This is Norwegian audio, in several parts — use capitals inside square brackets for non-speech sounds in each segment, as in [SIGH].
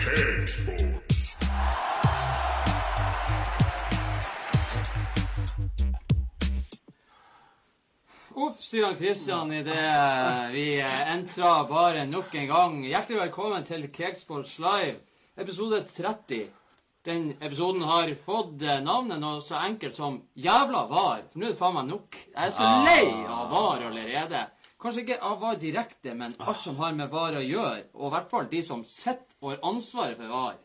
Cakesports. Uff, sier Kristian idet vi entrer bare nok en gang. Hjertelig velkommen til Cakesports Live, episode 30. Den episoden har fått eh, navnet noe så enkelt som Jævla var. For nå er det faen meg nok. Jeg er så lei av var allerede. Kanskje ikke av hva direkte, men alt som har med var å gjøre. Og i hvert fall de som sitter og har ansvaret for var.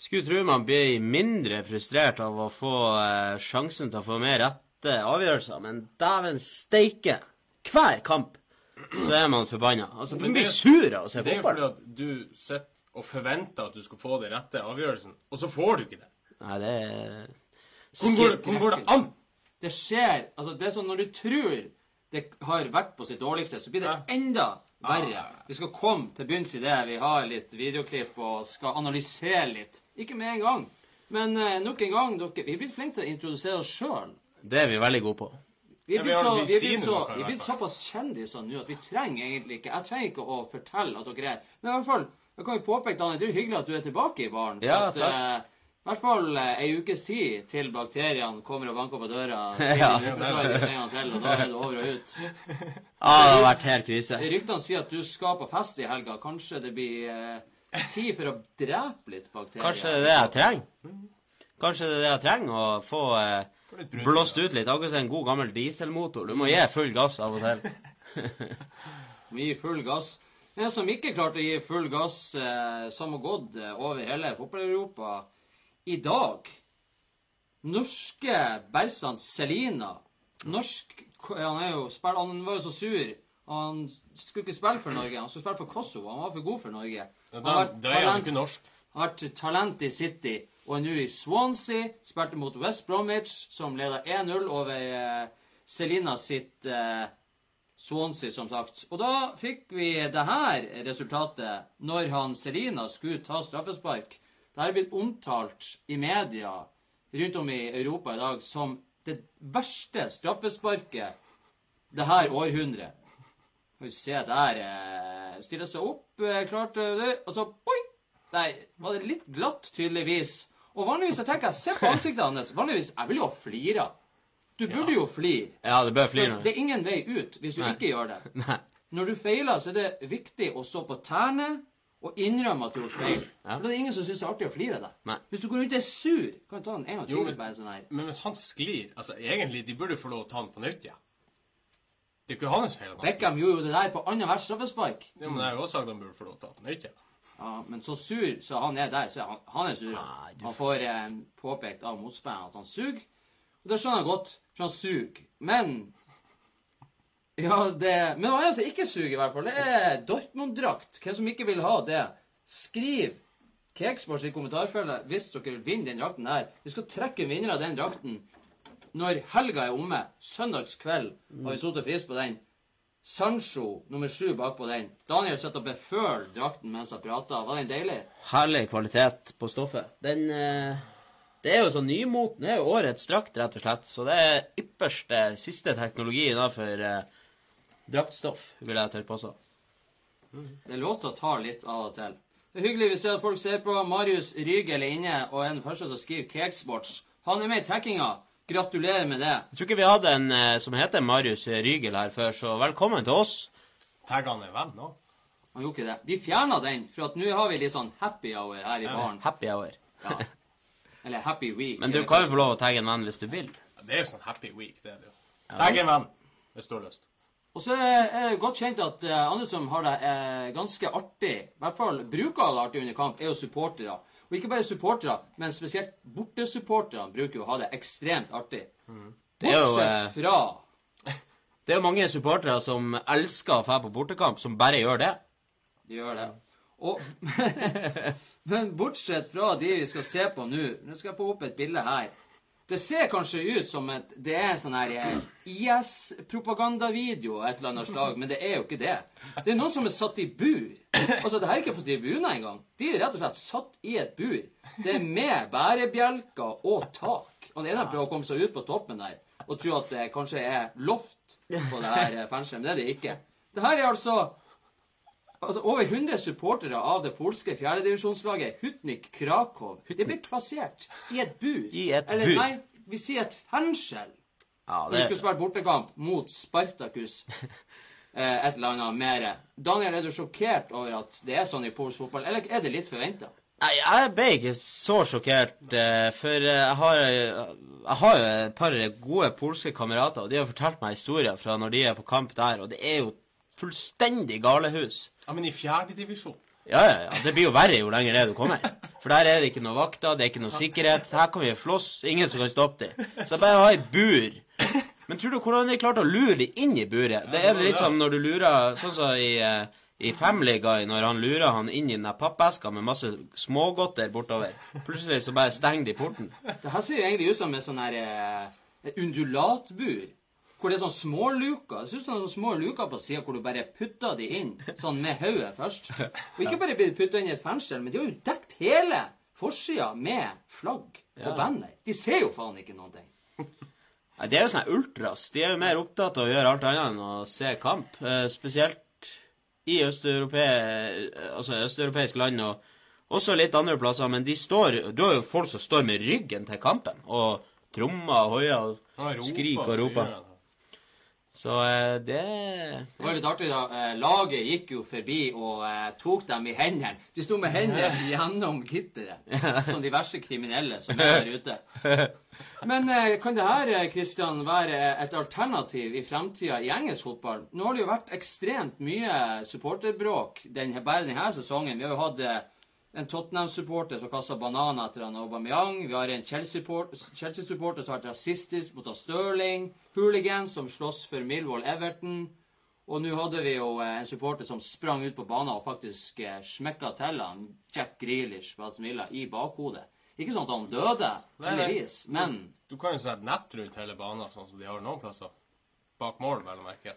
Skulle tro man blir mindre frustrert av å få eh, sjansen til å få mer rette avgjørelser, men dæven steike! Hver kamp så er man forbanna. Altså, man blir sur av å se fotball. Det er jo fordi at du sitter og forventer at du skal få den rette avgjørelsen, og så får du ikke det. Nei, det er Hvordan går, hvordan går det an? Det skjer Altså, det er sånn når du tror det har vært på sitt dårligste, så blir det enda verre. Vi skal komme til bunns i det. Vi har litt videoklipp og skal analysere litt. Ikke med en gang, men eh, nok en gang, dere Vi blir flinke til å introdusere oss sjøl. Det er vi veldig gode på. Vi er blitt så, vi er blitt så, vi er blitt såpass kjendiser nå at vi trenger egentlig ikke Jeg trenger ikke å fortelle at dere er Men i hvert fall, jeg kan jo påpeke, Daniel, det er jo hyggelig at du er tilbake i baren. For Ja, takk. At, I hvert fall eh, ei ukes tid til bakteriene kommer og banker på døra. [LAUGHS] Ja. en til, og da er det over og ut. [LAUGHS] Ah, det har vært helt krise. Ryktene sier at du skal på fest i helga. Kanskje det blir eh, tid for å drepe litt bakterier? Kanskje det er det jeg trenger? Kanskje det er det jeg trenger? Å få eh, blåst ut litt. Akkurat som en god gammel dieselmotor. Du må gi full gass av og til. [LAUGHS] Gi full gass. En som ikke klarte å gi full gass, eh, som har gått eh, over hele fotball-Europa i dag Norske Bersant Selina. Norsk Han, er jo, spill- han var jo så sur. Han skulle ikke spille for Norge. Han skulle spille for Kosovo. Han var for god for Norge. Ja, Han Da, da er han ikke norsk. Han har vært talent i City og er nå i Swansea. Spilte mot West Bromwich, som leda 1-0 over eh, Selina sitt eh, Swansea, som sagt. Og da fikk vi det her resultatet når han Selina skulle ta straffespark. Det her er blitt omtalt i media rundt om i Europa i dag som det verste straffesparket det her århundret. Skal vi se der eh, Stiller seg opp, eh, klarte det, og så boing! Nei, var det litt glatt, tydeligvis. Og vanligvis jeg tenker jeg, se på ansiktet hans. Vanligvis jeg vil jo flire. Du burde jo flire. Ja, det bør flire Det er ingen vei ut hvis du Nei. ikke gjør det. Nei. Når du feiler, så er det viktig å stå på tærne og innrømme at du har gjort feil. Ja. For det er ingen som syns det er artig å flire av deg. Hvis du går rundt og er sur, kan du ta den en gang Jo, til. men- bare sånn her. Men hvis han sklir altså Egentlig, de burde få lov å ta den på nytt ja. Det er ikke hans feil. at han sklir. Beckham gjorde jo det der på annethvert straffespark. Ja, men jeg har jo også sagt at han burde få lov å ta den på nytt ja. Ja, men så sur så han er der, så er han, han er sur. Nei, du- Han får eh, påpekt av motspilleren at han suger. Og det skjønner jeg godt, for han suger. Men Ja, det Men han er altså ikke suger, i hvert fall. Det er Dortmund-drakt. Hvem som ikke vil ha det? Skriv Cakesports i kommentarfeltet hvis dere vil vinne den drakten her. Vi skal trekke en vinner av den drakten når helga er omme. Søndagskveld har vi sittet og fist på den. Sancho nummer sju bakpå den. Daniel sitter og beføler drakten mens jeg prater. Var den deilig? Herlig kvalitet på stoffet. Den eh, Det er jo sånn nymoten. Det er jo årets drakt, rett og slett. Så det er ypperste, siste teknologi innenfor eh, draktstoff, vil jeg til påstå. Det er lov til å ta litt av og til. Det er hyggelig vi ser at folk ser på. Marius Rygel er inne og er den første som skriver Cakesports. Han er med i trekkinga. Gratulerer med det. Jeg tror ikke vi hadde en eh, som heter Marius Rygel her før, så velkommen til oss. Tagg han en venn nå. Han gjorde ikke det. Vi fjerna den, for at nå har vi litt sånn happy hour her i baren. Happy hour. Ja. Eller happy week. Men du eller kan hva- jo få lov å tagge en venn hvis du vil. Det er jo sånn happy week, det er det jo. Tagg en venn hvis du har lyst. Og så er det godt kjent at eh, andre som har det eh, ganske artig, i hvert fall bruker det artig under kamp, er jo supportere. Og ikke bare supportere, men spesielt bortesupporterne bruker jo å ha det ekstremt artig. Det jo, Bortsett eh, fra [LAUGHS] Det er jo mange supportere som elsker å dra på bortekamp, som bare gjør det. De gjør det. Og, [LAUGHS] men bortsett fra de vi skal se på nå Nå skal jeg få opp et bilde her. Det ser kanskje ut som at det er sånn her eh, IS-propagandavideo av et eller annet slag, men det er jo ikke det. Det er noen som er satt i bur. Altså, det her er ikke på tribunen engang. De er rett og slett satt i et bur. Det er med bærebjelker og tak. Han ene prøver å komme seg ut på toppen der og tror at det kanskje er loft på det her eh, fengselet, men det er det ikke. Det her er altså Altså, Over 100 supportere av det polske fjerdedivisjonslaget Hutnik Krakow Det ble plassert i et bur. I et Eller bur. nei, vi sier et fengsel. Ja, Når Vi skulle spille bortekamp mot Spartakus. [LAUGHS] Eh, et eller annet mer. Daniel, er du sjokkert over at det er sånn i polsk fotball, eller er det litt forventa? Nei, jeg ble ikke så sjokkert, eh, for eh, jeg har, jeg har jo et par gode polske kamerater, og de har fortalt meg historier fra når de er på kamp der, og det er jo fullstendig galehus. Ja, men i fjerdedivisjon Ja, ja, ja. Det blir jo verre jo lenger ned du kommer. For der er det ikke noe vakter, det er ikke noe sikkerhet. Her kan vi slåss, ingen som kan stoppe dem. Så bare ha et bur. Men tror du hvordan de klarte å lure de inn i buret? Det er litt som når du lurer Sånn som i, eh, i Family Guy, når han lurer han inn i den pappeska med masse smågodter bortover. Plutselig så bare stenger de porten. Det her ser jo egentlig ut som et sånn her eh, undulatbur. Hvor det er sånn små luker. Det ser ut som sånne små luker på sida hvor du bare putter de inn sånn med hodet først. Og ikke bare blir putta inn i et fengsel, men de har jo dekt hele forsida med flagg og banner. De ser jo faen ikke noen ting. Nei, Det er jo sånne ultras. De er jo mer opptatt av å gjøre alt annet enn å se kamp. Eh, spesielt i østeurope, eh, altså østeuropeiske land og også litt andre plasser. Men de står, du har jo folk som står med ryggen til kampen og trommer og hoier og skriker og roper. Så eh, det Det var litt artig da. Eh, laget gikk jo forbi og eh, tok dem i hendene. De sto med hendene gjennom gitteret, [LAUGHS] som diverse kriminelle som er der ute. [LAUGHS] Men kan det her, Christian, være et alternativ i fremtida i engelsk fotball? Nå har det jo vært ekstremt mye supporterbråk den, bare denne sesongen. Vi har jo hatt en Tottenham-supporter som kaster bananer etter han Aubameyang. Vi har en Chelsea-supporter Chelsea som har vært rasistisk mot Stirling. Hooligans som slåss for Millwall Everton. Og nå hadde vi jo eh, en supporter som sprang ut på banen og faktisk eh, smekka til han Jack Grealish på Aston Villa i bakhodet. Ikke sånn at han døde, heldigvis, men Du kan jo sette nett rundt hele banen, sånn som de har noen plasser. Bak mål, vel å merke.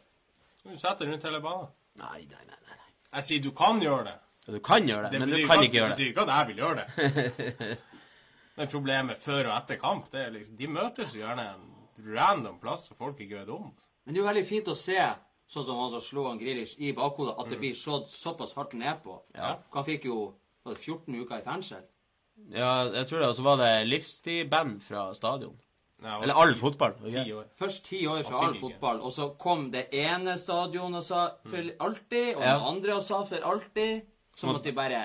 Du setter rundt hele banen. Nei, nei. nei. nei. Jeg sier du kan gjøre det. Du kan gjøre det, men du kan ikke gjøre det. Det betyr ikke at jeg vil gjøre det. [LAUGHS] Men problemet før og etter kamp, det er liksom De møtes jo gjerne en random plass som folk ikke vet om. Men det er jo veldig fint å se, sånn som han som slo han Grilich i bakhodet, at det blir slått såpass hardt ned på. Ja. Han fikk jo var det 14 uker i fengsel. Ja, jeg tror det. Og så var det livstidband fra stadion. Nei, Eller all fotball. Ti Okay? år. Først ti år fra all fotball, og så kom det ene stadionet og sa for alltid, og Ja. det andre og sa for alltid. Som at de bare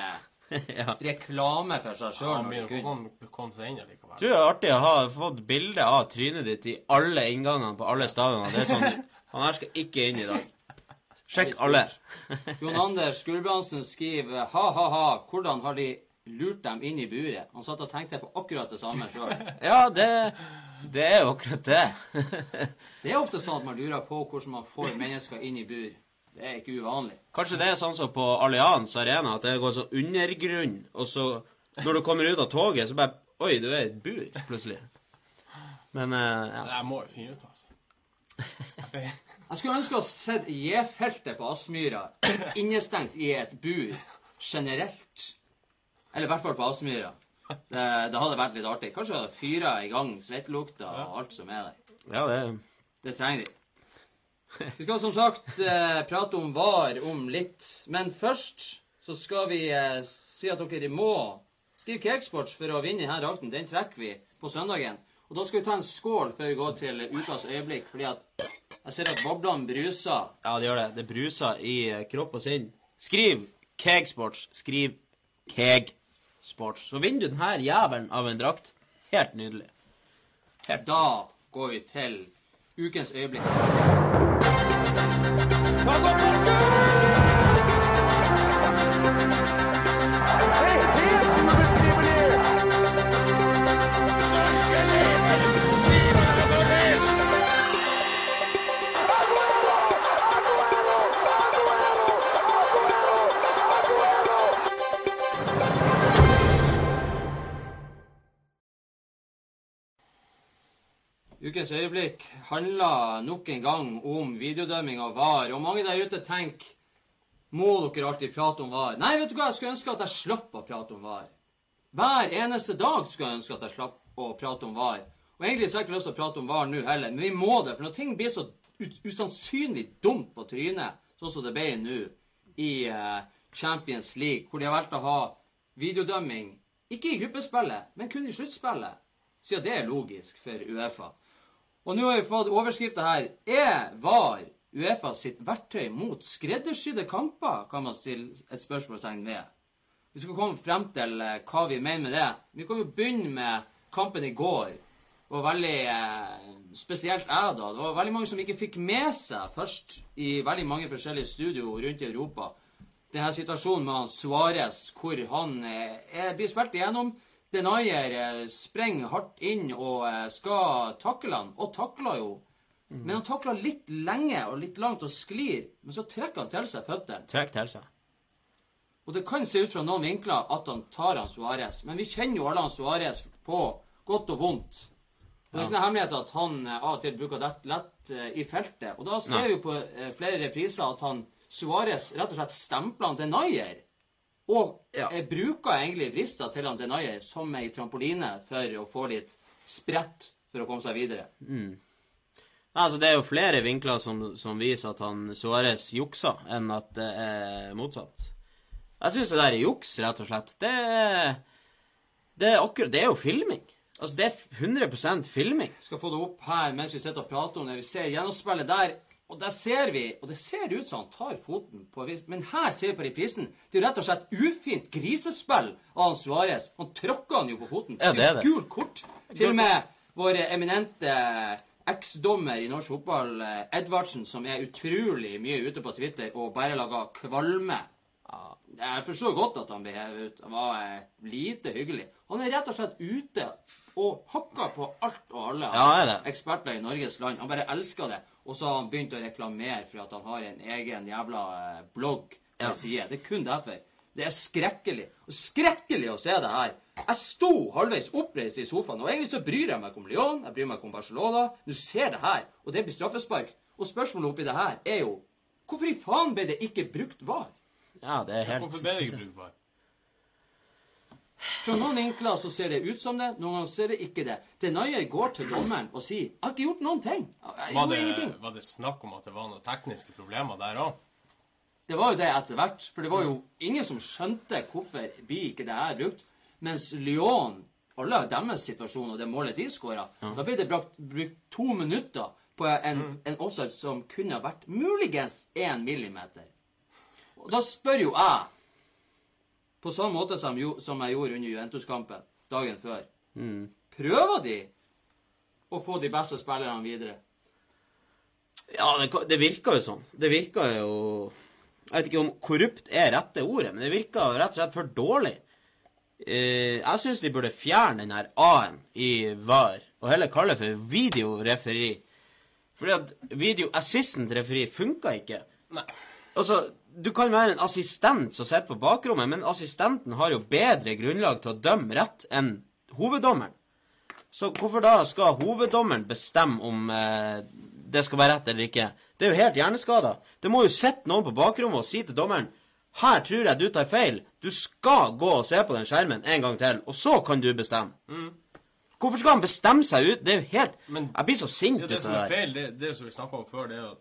[LAUGHS] ja. reklame for seg sjøl Ja. Tror det er artig å ha fått bilde av trynet ditt i alle inngangene på alle stadionene. Det er sånn [LAUGHS] Han her skal ikke inn i dag. Sjekk alle. Jon Anders Gulbrandsen skriver ha-ha-ha, hvordan har de lurt dem inn i buret? Han satt og tenkte på akkurat det samme sjøl. [LAUGHS] Ja, det, det er jo akkurat det. Det er ofte sånn at man lurer på hvordan man får mennesker inn i bur. Det er ikke uvanlig. Kanskje det er sånn som på Allianz Arena, at det går sånn undergrunn, og så når du kommer ut av toget, så bare Oi, du er i et bur, plutselig. Men uh, ja. Det må jeg finne ut, altså. [LAUGHS] Jeg skulle ønske å sett J-feltet på Aspmyra innestengt i et bur generelt. Eller i hvert fall på Aspmyra. Det, det hadde vært litt artig. Kanskje fyra i gang svettelukta og alt som er der. ja, det Det trenger de. Vi skal som sagt eh, prate om VAR om litt. Men først så skal vi eh, si at dere må skrive Cakesports for å vinne denne drakten. Den trekker vi på søndagen. Og da skal vi ta en skål før vi går til ukas øyeblikk, fordi at jeg ser at boblene bruser. Ja, det gjør det. Det bruser i eh, kropp og sinn. Skriv Kegsports. Skriv Kegsports. Så vinner du denne jævelen av en drakt. Helt nydelig. Da går vi til ukens øyeblikk. Ukens øyeblikk handler nok en gang om videodømming av VAR. Og mange der ute tenker Må dere alltid prate om VAR? Nei, vet du hva, jeg skulle ønske at jeg slapp å prate om VAR. Hver eneste dag skulle jeg ønske at jeg slapp å prate om VAR. Og egentlig så har jeg ikke lyst til å prate om VAR nå heller, men vi må det. For når ting blir så usannsynlig dumt på trynet, sånn som det ble nå i eh, Champions League, hvor de har valgt å ha videodømming ikke i gruppespillet, men kun i sluttspillet, siden det er logisk for Uefa. Og nå har vi fått overskrifta her Er VAR Uefa sitt verktøy mot skreddersydde kamper? Kan man stille et spørsmålstegn ved. Vi skal komme frem til eh, hva vi mener med det. Vi kan jo begynne med kampen i går. Det var veldig eh, spesielt jeg, da. Det var veldig mange som ikke fikk med seg først i veldig mange forskjellige studioer rundt i Europa denne situasjonen med han Suárez, hvor han eh, er, blir spilt igjennom. Denayer eh, sprenger hardt inn og eh, skal takle han, og takler jo. Men han takler litt lenge og litt langt og sklir, men så trekker han til seg føttene. Trekk til seg. Og det kan se ut fra noen vinkler at han tar han Suárez, men vi kjenner jo alle han Suárez på godt og vondt. Og Det er ikke noe hemmelighet at han eh, av og til bruker dette lett i feltet. Og da ser Nei. vi på flere repriser at han Suárez rett og slett stempler han Denayer. Og Ja. jeg bruker egentlig vrista til han Denayer som ei trampoline for å få litt sprett for å komme seg videre. Altså, det er jo flere vinkler som, som viser at han Suárez juksa, enn at det er motsatt. Jeg syns det der er juks, rett og slett. Det er, det er akkurat Det er jo filming. Altså, det er 100% filming. skal få det opp her mens vi sitter og prater om det. Vi ser gjennomspillet der, og der ser vi Og det ser ut som han tar foten på Men her ser vi på reprisen. Det er rett og slett ufint grisespill av Suárez. Han tråkker han jo på foten. Ja, det er det. Gult kort. Til og med vår eminente eksdommer i norsk fotball, eh, Edvardsen, som er utrolig mye ute på Twitter og bare lager kvalme. Jeg forstår godt at han ble hevet ut. Han var eh, lite hyggelig. Han er rett og slett ute og hakker på alt og alle Ja, er eksperter i Norges land. Han bare elsker det. Og så har han begynt å reklamere for at han har en egen jævla eh, blogg på Ja. side. Det er kun derfor. Det er skrekkelig. Og skrekkelig å se det her. Jeg sto halvveis oppreist i sofaen, og egentlig så bryr jeg meg ikke om Lyon, jeg bryr meg ikke om Barcelona. Du ser det her, og det blir straffespark. Og spørsmålet oppi det her er jo Hvorfor i faen ble det ikke brukt VAR? Ja, det er helt Hvorfor ble det ikke brukt var? Fra noen vinkler så ser det ut som det, noen ganger ser det ikke det. Denayer går til dommeren og sier 'Jeg har ikke gjort noen ting'. Var det, var det snakk om at det var noen tekniske problemer der òg? Det var jo det etter hvert, for det var jo ingen som skjønte hvorfor blir ikke det her brukt. Mens Lyon, alle deres situasjon og det målet de skåra, da ble det brukt, brukt to minutter på en, en offside som kunne ha vært muligens én millimeter. Og da spør jo jeg, på samme måte som, jo, som jeg gjorde under Juventus-kampen dagen før Prøver de å få de beste spillerne videre? Ja, det, det virker jo sånn. Det virker jo Jeg vet ikke om korrupt er rette ordet, men det virker rett og slett for dårlig. Eh, jeg syns de burde fjerne den her A-en i VAR, og heller kalle det for videoreferi. Fordi at video assistant referi funka ikke. Nei. Altså, du kan være en assistent som sitter på bakrommet, men assistenten har jo bedre grunnlag til å dømme rett enn hoveddommeren. Så hvorfor da skal hoveddommeren bestemme om eh, det skal være rett eller ikke? Det er jo helt hjerneskada. Det må jo sitte noen på bakrommet og si til dommeren her tror jeg du tar feil. Du skal gå og se på den skjermen en gang til, og så kan du bestemme. Hvorfor skal han bestemme seg ut? Det er jo helt Men- Jeg blir så sint ut det av som er feil, det, det som vi snakka om før, det er det som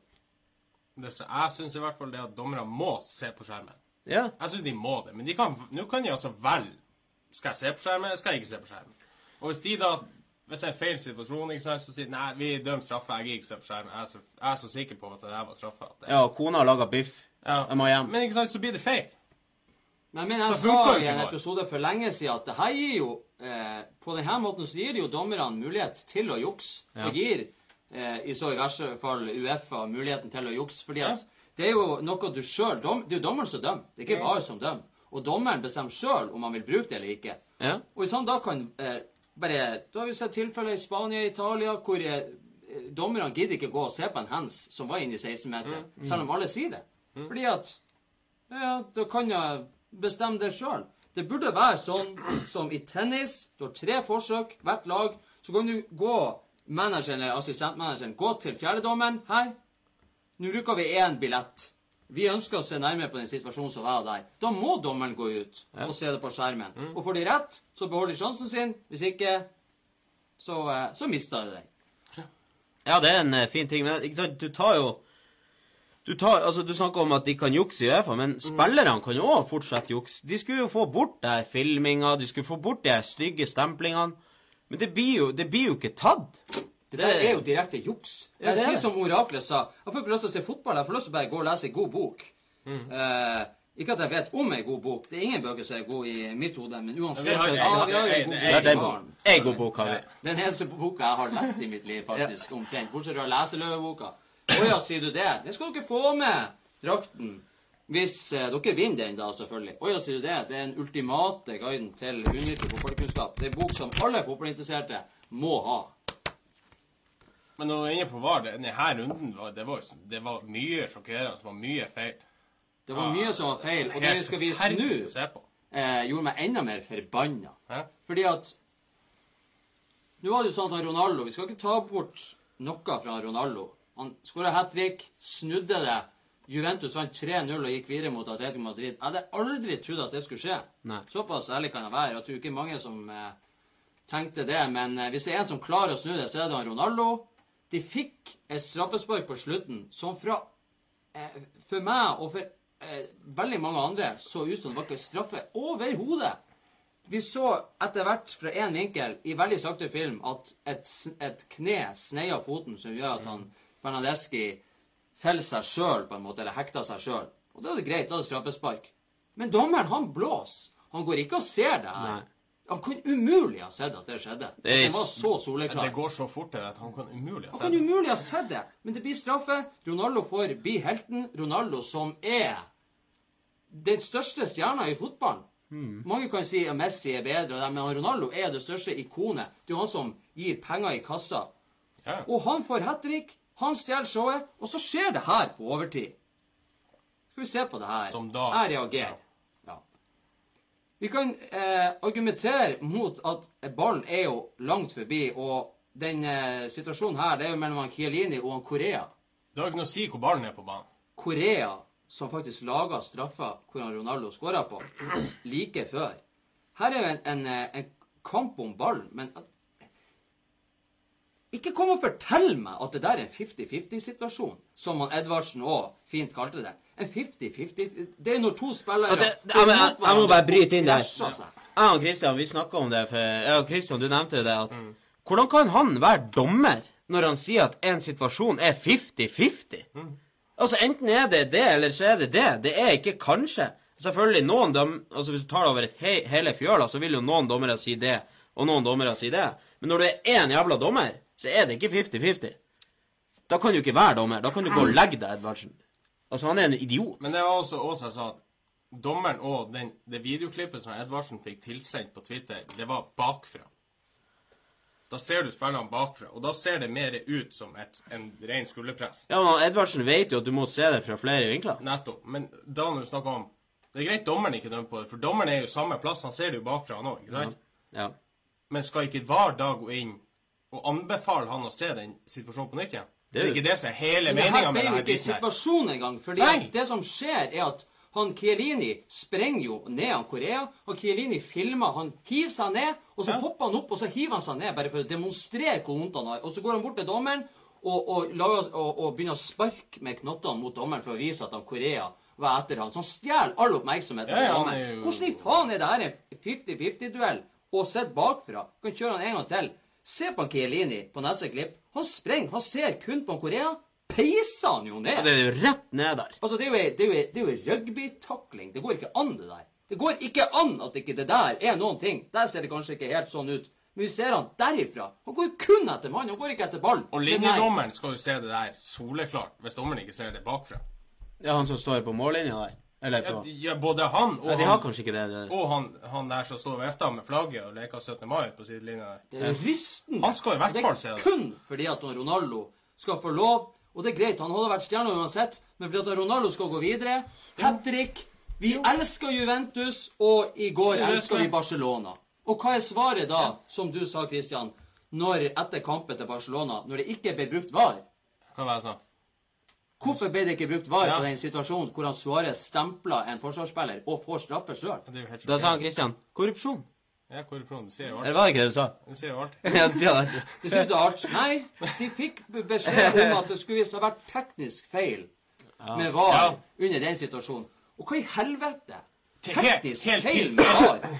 Jeg syns i hvert fall det at dommere må se på skjermen. Ja. Jeg syns de må det. Men de kan, nå kan de altså velge. Skal jeg se på skjermen, eller skal jeg ikke se på skjermen? Og hvis de da Hvis det er en feil situasjon, ikke sant, så sier de nei, vi dømmer straffe, jeg gidder ikke se på skjermen. Jeg er så, jeg er så sikker på at det der var straffe. At det, ja, og kona har laga biff. Ja. Jeg må hjem. Men ikke sant, så blir det feil. Men, men jeg sa i en episode for lenge siden at det her gir jo eh, På denne måten så gir det jo dommerne mulighet til å jukse. Ja. Og gir i så i verste fall Uefa muligheten til å jukse. fordi at det er jo noe du sjøl Det er jo dommeren som dømmer, det er ikke VAR som dømmer. Og dommeren bestemmer sjøl om han vil bruke det eller ikke. Ja. Og hvis han da kan eh, bare Da har vi sett tilfeller i Spania og Italia hvor eh, dommerne gidder ikke gå og se på en hands som var inne i 16-meteren, selv om alle sier det. Fordi at ja, da kan jeg bestemme det sjøl. Det burde være sånn som i tennis. Du har tre forsøk, hvert lag. Så kan du gå, manageren eller assistentmanageren, gå til fjerdedommeren. Her, nå bruker vi én billett. Vi ønsker å se nærmere på den situasjonen som var der. Da må dommeren gå ut og se det på skjermen. Og får de rett, så beholder de sjansen sin. Hvis ikke, så, eh, så mister de den. Ja, det er en eh, fin ting, men ikke sant, du tar jo Du, tar, altså, du snakker om at de kan jukse i Uefa, men spillerne kan jo òg fortsette juks. De skulle jo få bort det her filminga, de skulle få bort de stygge stemplingene. Men det blir jo, det blir jo ikke tatt. Det der er jo direkte juks. Jeg det er sier som oraklet sa. Jeg får ikke lyst til å se fotball. Jeg får lyst til å bare gå og lese en god bok. Mm. Eh, ikke at jeg vet om ei god bok. Det er ingen bøker som er gode i mitt hode, men uansett Vi har- ja, vi har det- en god bok den baren. Ei god bok har vi. Den eneste boka jeg har lest i mitt liv, faktisk, omtrent. Bortsett fra leseløveboka. Å ja, sier du det? Den skal dere få med, drakten. Hvis eh, dere vinner den, da, selvfølgelig. Å ja, sier du det? Det er den ultimate guiden til unyttig fotballkunnskap. Det er en bok som alle fotballinteresserte må ha. Men når du er inne på VAR, denne runden var, det, var, det var mye sjokkerende. Det var mye feil. Det var mye som var feil, og det vi skal vise forferdelig snu å se på. eh, gjorde meg enda mer forbanna. Hæ? Fordi at Nå var det jo sånn at Ronaldo Vi skal ikke ta bort noe fra Ronaldo. Han skåra hat trick, snudde det. Juventus vant 3-0 og gikk videre mot Atletico Madrid. Jeg hadde aldri trodd at det skulle skje. Nei. Såpass ærlig kan jeg være. Jeg tror ikke mange som eh, tenkte det. Men eh, hvis det er en som klarer å snu det, så er det Ronaldo. De fikk et straffespark på slutten som fra eh, For meg og for eh, veldig mange andre så ut som det var ikke straffe overhodet. Vi så etter hvert fra én vinkel i veldig sakte film at et, et kne sneier foten som gjør at han Bernadeschi feller seg sjøl, på en måte, eller hekter seg sjøl. Og da er det greit, da er det straffespark. Men dommeren, han blåser. Han går ikke og ser det her. Nei. Han kunne umulig ha sett at det skjedde. Det er- Det var så soleklar. det går så fort det, at han kan umulig ha Han sett kan det. umulig ha sett det, men det blir straffe. Ronaldo får bli helten. Ronaldo som er den største stjerna i fotballen. Mange kan si at Messi er bedre, men Ronaldo er det største ikonet. Det er jo han som gir penger i kassa. Ja. Og han får hat trick, han stjeler showet, og så skjer det her på overtid. Skal vi se på det her. Som da- Jeg reagerer. Ja. Vi kan eh, argumentere mot at ballen er jo langt forbi, og den eh, situasjonen her, det er jo mellom han Kielini og han Korea. Det har ikke noe å si hvor ballen er på banen. Korea, som faktisk laga straffa hvor han Ronaldo skåra på, [CLEARS THROAT] like før. Her er jo en, en, eh, en kamp om ballen, men Ikke kom og fortell meg at det der er en 50-50-situasjon, som han Edvardsen òg fint kalte det. En 50-50 Det er når to spillere det- det- jeg jeg- jeg må bare bryte inn der. Jeg og Christian, vi snakka om det for Ja, Christian, du nevnte jo det at Hvordan kan han være dommer når han sier at en situasjon er 50-50? Altså, enten er det det, eller så er det det. Det er ikke kanskje. Selvfølgelig, noen døm... Altså, hvis du tar det over et he hele fjøla, så vil jo noen dommere si det, og noen dommere si det. Men når du er én jævla dommer, så er det ikke 50-50. Da kan du ikke være dommer. Da kan du gå og legge deg, Edvardsen. Altså, han er en idiot. Men det var også Åsa jeg sa dommeren og den, det videoklippet som Edvardsen fikk tilsendt på Twitter, det var bakfra. Da ser du spillerne bakfra, og da ser det mer ut som et, en ren skulderpress. Ja, men Edvardsen vet jo at du må se det fra flere vinkler. Nettopp. Men da når du snakker om Det er greit dommeren ikke dømmer på det, for dommeren er jo samme plass. Han ser det jo bakfra, han òg, ikke sant? Ja. Men skal ikke hver dag gå inn og anbefale han å se den situasjonen på nytt igjen? Det er jo- ikke det som er hele Men det meninga her Det er det jo ikke situasjonen engang. fordi det som skjer, er at han Kielini sprenger jo ned han Korea, og Kielini filmer. Han hiver seg ned, og så Ja. hopper han opp, og så hiver han seg ned bare for å demonstrere hvor vondt han har. Og så går han bort til dommeren og, og, lager, og, og begynner å sparke med knottene mot dommeren for å vise at han Korea var etter han. Så han stjeler all oppmerksomheten Ja, ja, av jo- Hvordan i faen er det her en 50-50-duell? Og sett bakfra. Kan kjøre han en gang til. Se på Kielini på neste klipp. Han sprenger. Han ser kun på Korea. Peiser han jo ned. Ja, Det er jo rett ned der. Altså, det er jo ei- det er jo det er jo rugbytakling. Det går ikke an, det der. Det går ikke an at ikke det der er noen ting. Der ser det kanskje ikke helt sånn ut. Men vi ser han derifra. Han går kun etter mannen. Han går ikke etter ballen. Og linjedommeren skal jo se det der soleklart, hvis dommeren ikke ser det bakfra. Ja, han som står på mållinja der. Eller på ja, både han og, Ja, de har han, kanskje ikke det. det. og han, han der som står og vifter med flagget og leker 17. mai på sidelinja. Det er rystende. Han skal i hvert fall se det. Det er kun fordi at Ronaldo skal få lov. Og det er greit, han hadde vært stjerne uansett, men fordi at Ronaldo skal gå videre Hat trick. Vi elsker Juventus, og i går er elsker er- vi Barcelona. Og hva er svaret da, som du sa, Christian, når etter kampen til Barcelona, når det ikke ble brukt VAR? Hva var det jeg sa? Hvorfor ble det ikke brukt VAR på den situasjonen hvor han Suárez stempla en forsvarsspiller og får straffe sjøl? Det jo helt Da sa han. Christian korrupsjon. Ja, korrupsjon. Du sier jo Eller var det ikke det du sa? Du sier jo alt. [LAUGHS] ja, du sier det. Det sier [LAUGHS] du alt. Nei, de fikk beskjed om at det skulle visst ha vært teknisk feil med VAR Ja. under den situasjonen. Og hva i helvete? Teknisk helt- helt feil med VAR.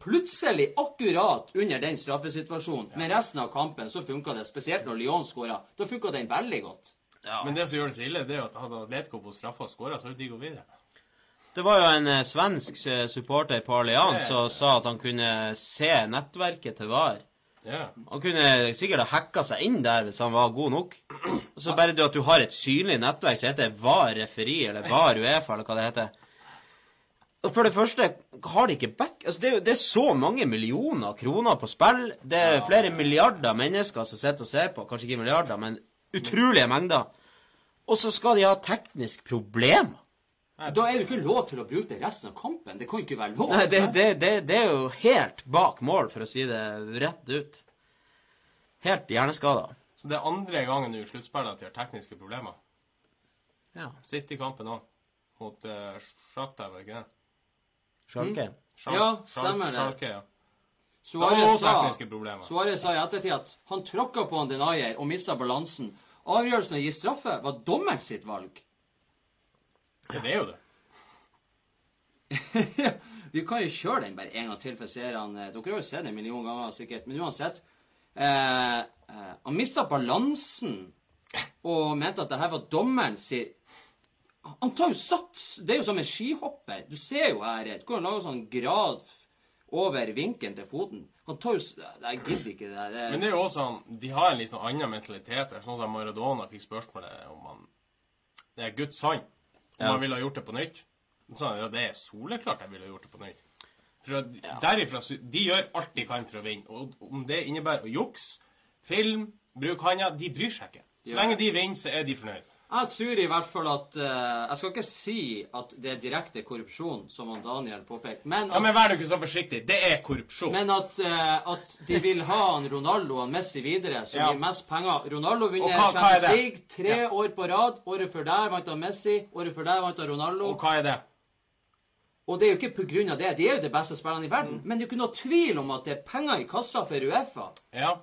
Plutselig, akkurat under den straffesituasjonen, men resten av kampen så funka det. Spesielt når Lyon skåra. Da funka den veldig godt. Men det som gjør det så ille, det er jo at hadde Atletico på straffa skåra, så hadde de gått videre. Det var jo en eh, svensk eh, supporter på Allianz som sa at han kunne se nettverket til VAR. Ja. Han kunne sikkert ha hacka seg inn der hvis han var god nok. Og så bare det at du har et synlig nettverk som heter VAR referi, eller VAR Uefa, eller hva det heter. Og For det første har de ikke back... Altså, det, er jo, det er så mange millioner kroner på spill. Det er flere milliarder mennesker som sitter og ser på. Kanskje ikke milliarder, men utrolige mengder. Og så skal de ha teknisk problem. Da er det ikke lov til å bruke det resten av kampen. Det kan ikke være lov. Nei, det, det, det, det er jo helt bak mål, for å si det rett ut. Helt hjerneskada. Så det er andre gangen nå i sluttspillet at de har tekniske problemer. Ja. i kampen òg. Mot uh, Sjakta, var det ikke det? Schalke. Schal- Ja, stemmer det. Sjalke, ja. Var sa. I ettertid at han tråkka på en denier og mista balansen. Avgjørelsen å gi straffe var dommeren sitt valg. Ja, det er jo det. [LAUGHS] Vi kan jo kjøre den bare en gang til for seerne. Dere har jo sett den en million ganger sikkert, men uansett. Eh, eh, han mista balansen og mente at det her var dommeren sin Han tar jo sats! Det er jo som en skihopper. Du ser jo her Du kan jo lage sånn grad over vinkelen til foten. Han tar jo Jeg gidder ikke det der. Det- Men det er jo også sånn, de har en litt sånn annen mentalitet. Sånn som Maradona fikk spørsmålet om han Det er Guds hånd. Om Ja. han ville ha gjort det på nytt. Så ja, det er soleklart jeg ville ha gjort det på nytt. For ja. derifra, De gjør alt de kan for å vinne. Og om det innebærer å jukse, film, bruke handa De bryr seg ikke. Så Ja. lenge de vinner, så er de fornøyd. Jeg tror i hvert fall at eh, Jeg skal ikke si at det er direkte korrupsjon, som han Daniel påpekte, men Ja, Men vær du ikke så forsiktig. Det er korrupsjon. men at, eh, at de vil ha han Ronaldo og Messi videre, som Ja. gir mest penger. Ronaldo Og vinner hva- hva er Champions det? League tre Ja. år på rad. Året før der vant han Messi. Året før der vant han Ronaldo. Og hva er det? Og det er jo ikke på grunn av det. De er jo de beste spillerne i verden. Men det er jo ikke noe tvil om at det er penger i kassa for Uefa. Ja.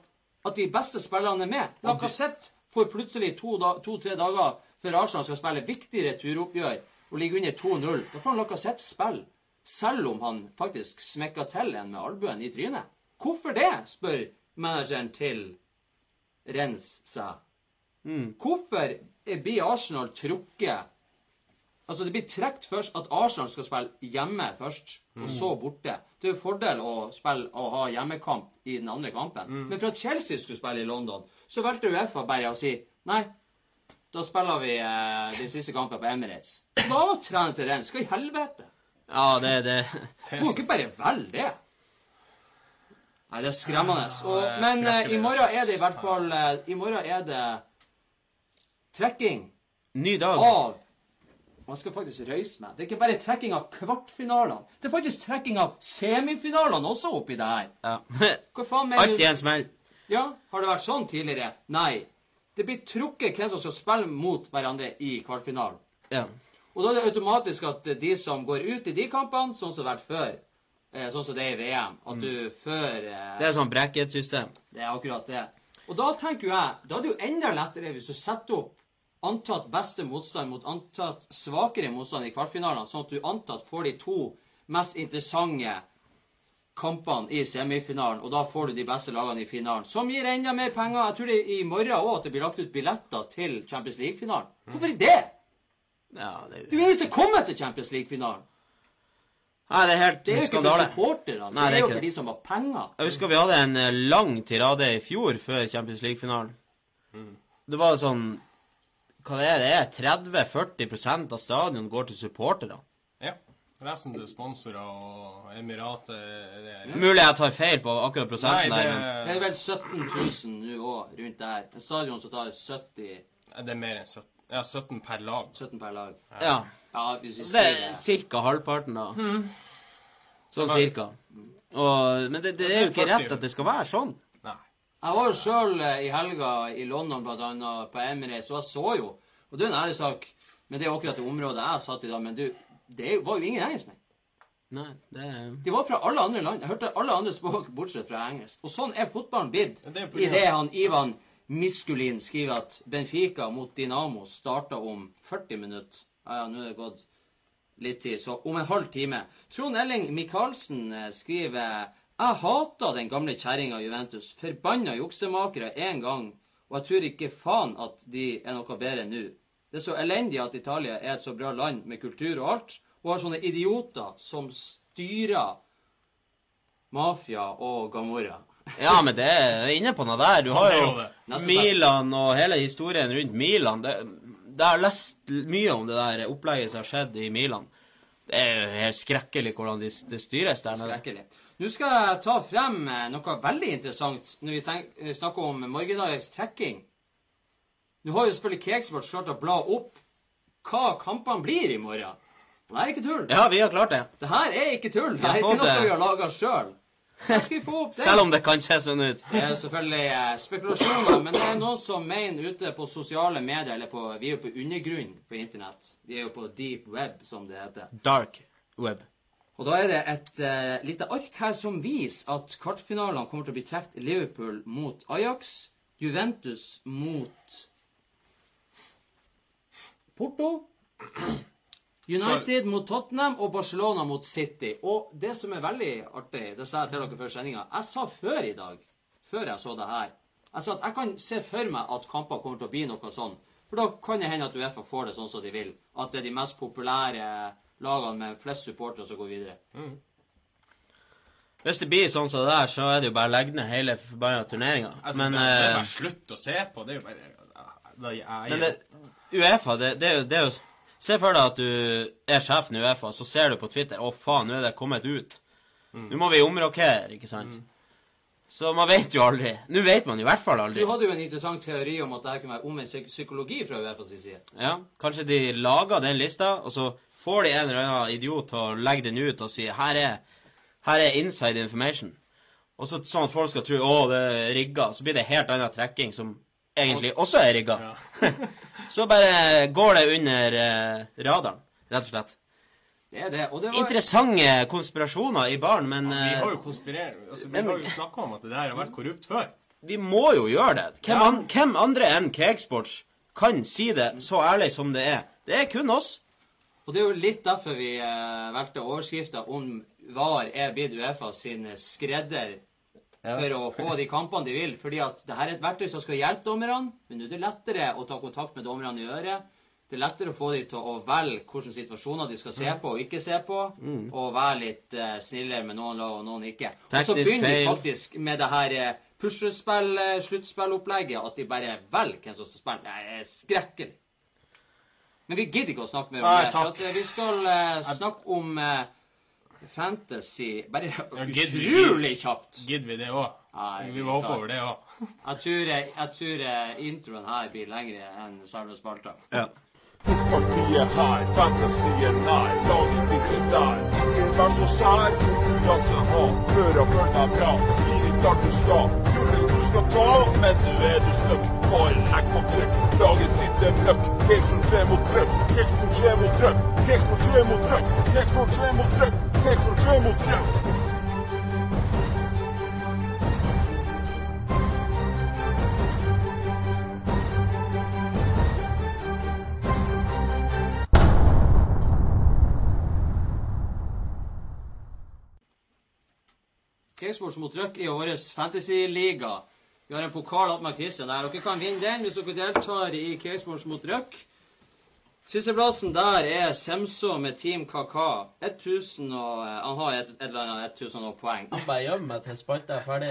At de beste spillerne er med. Lacassette får plutselig to-tre to, dager før Arsenal skal spille viktig returoppgjør og ligger under 2-0. Da får han Lacassette spille. Selv om han faktisk smekker til en med albuen i trynet. Hvorfor det, spør manageren til Rens seg. Hvorfor er- blir Arsenal trukket Altså, det blir trukket først at Arsenal skal spille hjemme først, og så borte. Det er jo fordel å spille og ha hjemmekamp i den andre kampen. Men for at Chelsea skulle spille i London, så valgte Uefa bare å si nei. Da spiller vi eh, den siste kampen på Emirates. Da trener til den. Skal i helvete? Ja, det, er det [LAUGHS] Du må ikke bare velge det. Nei, det er skremmende. Og, men eh, i morgen er det i hvert fall eh, I morgen er det trekking Ny dag. av Man skal faktisk røyse meg. Det er ikke bare trekking av kvartfinalene. Det er faktisk trekking av semifinalene også oppi det her. Ja. Hva faen mener Alt i en smell. Ja, Har det vært sånn tidligere? Nei. Det blir trukket hvem som skal spille mot hverandre i kvartfinalen. Ja. Og da er det automatisk at de som går ut i de kampene, sånn som det har vært før eh, Sånn som det er i VM, at du før eh, Det er sånn bracket-system. Det er akkurat det. Og da tenker jeg, da er det jo enda lettere hvis du setter opp antatt beste motstand mot antatt svakere motstand i kvartfinalene, sånn at du antatt får de to mest interessante kampene i semifinalen, og da får du de beste lagene i finalen, som gir enda mer penger. Jeg tror det er i morgen òg at det blir lagt ut billetter til Champions League-finalen. Hvorfor er det? Ja, det, Det er jo ingen som kommer til Champions League-finalen. Nei, det er helt Det er jo ikke for supporterne, det er jo ikke for de som har penger. Jeg husker vi hadde en eh, lang tirade i fjor før Champions League-finalen. Det var sånn Hva det er det? er 30-40 av stadion går til supporterne. Resten til sponsorer og Emiratet er, Mulig jeg tar feil på akkurat prosenten Nei, det, der, men Det er vel 17 000 nå òg, rundt der. En stadion som tar 70 det er mer enn 17, ja, 17 per lag. 17 per lag. ja. Ja, hvis vi Det sier er ca. cirka halvparten, da. Sånn cirka. Og, men det, det er jo ikke rett at det skal være sånn. Nei. Jeg var jo sjøl i helga i London, blant annet, på Emirates, og jeg så jo Og det er en ærlig sak, men det er akkurat det området jeg satt i da. Men du, det var jo ingen engelskmenn. Nei, det er De var fra alle andre land. Jeg hørte alle andre språk bortsett fra engelsk. Og sånn er fotballen blitt det er på i det han Ivan Miskulin skriver at Benfica mot Dinamo starta om 40 minutter. Ja, ja, nå er det gått litt tid, så om en halv time. Trond Elling Michaelsen eh, skriver Jeg hata den gamle kjerringa Juventus. Forbanna juksemakere en gang. Og jeg tror ikke faen at de er noe bedre nå. Det er så elendig at Italia er et så bra land med kultur og alt, og har sånne idioter som styrer mafia og Gamorra. Ja, men det er inne på noe der. Du har jo Milan og hele historien rundt Milan. Det, det har lest mye om det der opplegget som har skjedd i Milan. Det er jo helt skrekkelig hvordan de, det styres der nede. Skrekkelig. Nå skal jeg ta frem eh, noe veldig interessant når vi tenk, vi snakker om morgendagens trekking. Nå har jo selvfølgelig Kegsport klart å bla opp hva kampene blir i morgen. Og det er ikke tull. Ja, vi har klart det. Det her er ikke tull. Det er ikke noe vi har laga sjøl. Selv om det kan se sånn ut. Det er selvfølgelig eh, spekulasjoner, men det er noen som mener ute på sosiale medier eller på, Vi er jo på undergrunn på internett. Vi er jo på deep web, som det heter. Dark web. Og da er det et uh, lite ark her som viser at kvartfinalene kommer til å bli trukket Liverpool mot Ajax, Juventus mot Porto, [CLEARS THROAT] United mot Tottenham og Barcelona mot City. Og det som er veldig artig, det sa jeg til dere før sendinga Jeg sa før i dag, før jeg så det her Jeg sa at jeg kan se for meg at kamper kommer til å bli noe sånn. For da kan det hende at Uefa får det sånn som de vil. At det er de mest populære lagene med flest supportere som går videre. Hvis det blir sånn som det der, så er det jo bare å legge ned hele forbanna turneringa. Altså, Men, det, det er eh, bare slutt å se på. Det er jo bare da, jeg, men det, Uefa, det, det, det er jo Se for deg at du er sjefen i Uefa, så ser du på Twitter 'Å, faen, nå er det kommet ut'. Nå må vi omrokere, ikke sant? Så man vet jo aldri. Nå vet man i hvert fall aldri. Du hadde jo en interessant teori om at det her kunne være omvendt psyk- psykologi fra Uefa sin side. Ja, Kanskje de lager den lista, og så får de en eller annen idiot til å legge den ut og si 'Her er, her er inside information'. Og så sånn at folk skal tro 'Å, det er rigga'. Så blir det helt annen trekking som egentlig også er rigga. [LAUGHS] så bare går det under eh, radaren, rett og slett. Det er det. Og det var Interessante konspirasjoner i baren, men Vi eh, har jo konspirert altså, Vi Men- har jo snakka om at det der har vært korrupt før. vi må jo gjøre det. Hvem, Ja. an, hvem andre enn Cakesports kan si det så ærlig som det er? Det er kun oss. Og det er jo litt derfor vi eh, valgte overskrifta om VAR er blitt Uefa sin skredder for å få de kampene de vil. Fordi at det her er et verktøy som skal hjelpe dommerne, men nå er det lettere å ta kontakt med dommerne i øret. Det er lettere å få dem til å velge hvilke situasjoner de skal se på og ikke se på, og være litt uh, snillere med noen lag og noen ikke. Og så begynner de faktisk med det her eh, puslespill, eh, sluttspillopplegget, at de bare velger hvem som skal spille. Det er skrekkelig. Men vi gidder ikke å snakke mer om Nei, det. At eh, vi skal snakke om fantasy Bare ja, [LAUGHS] utrolig kjapt. Gidder vi det òg? Vi må hoppe over det òg. [LAUGHS] Jeg tror, jeg tror eh, introen her blir lengre enn selve spalta. Fotballtid her, fantasien nær, laget er der. Ikke vær så sær, konkurranse ha, følge deg bra. Blir ikke alt du skal, gullet du skal ta, men nå er du støkk. Bare er på trykk, laget ditt er møkk. Kexport 3 mot trøkk, Kexport 3 mot trøkk, Kexport 3 mot trøkk, Kexport 3 mot trøkk, 3 mot trøkk. Cakesports mot Røkke i årets fantasyliga. Vi har en pokal attmed Christian der. Dere kan vinne den hvis dere deltar i Cakesports mot Røkke. Sisteplassen der er Semso med Team Kaka. 1000 og eh, Han har et, et eller annet 1000 og poeng. Bare gjør meg til spalta er ferdig.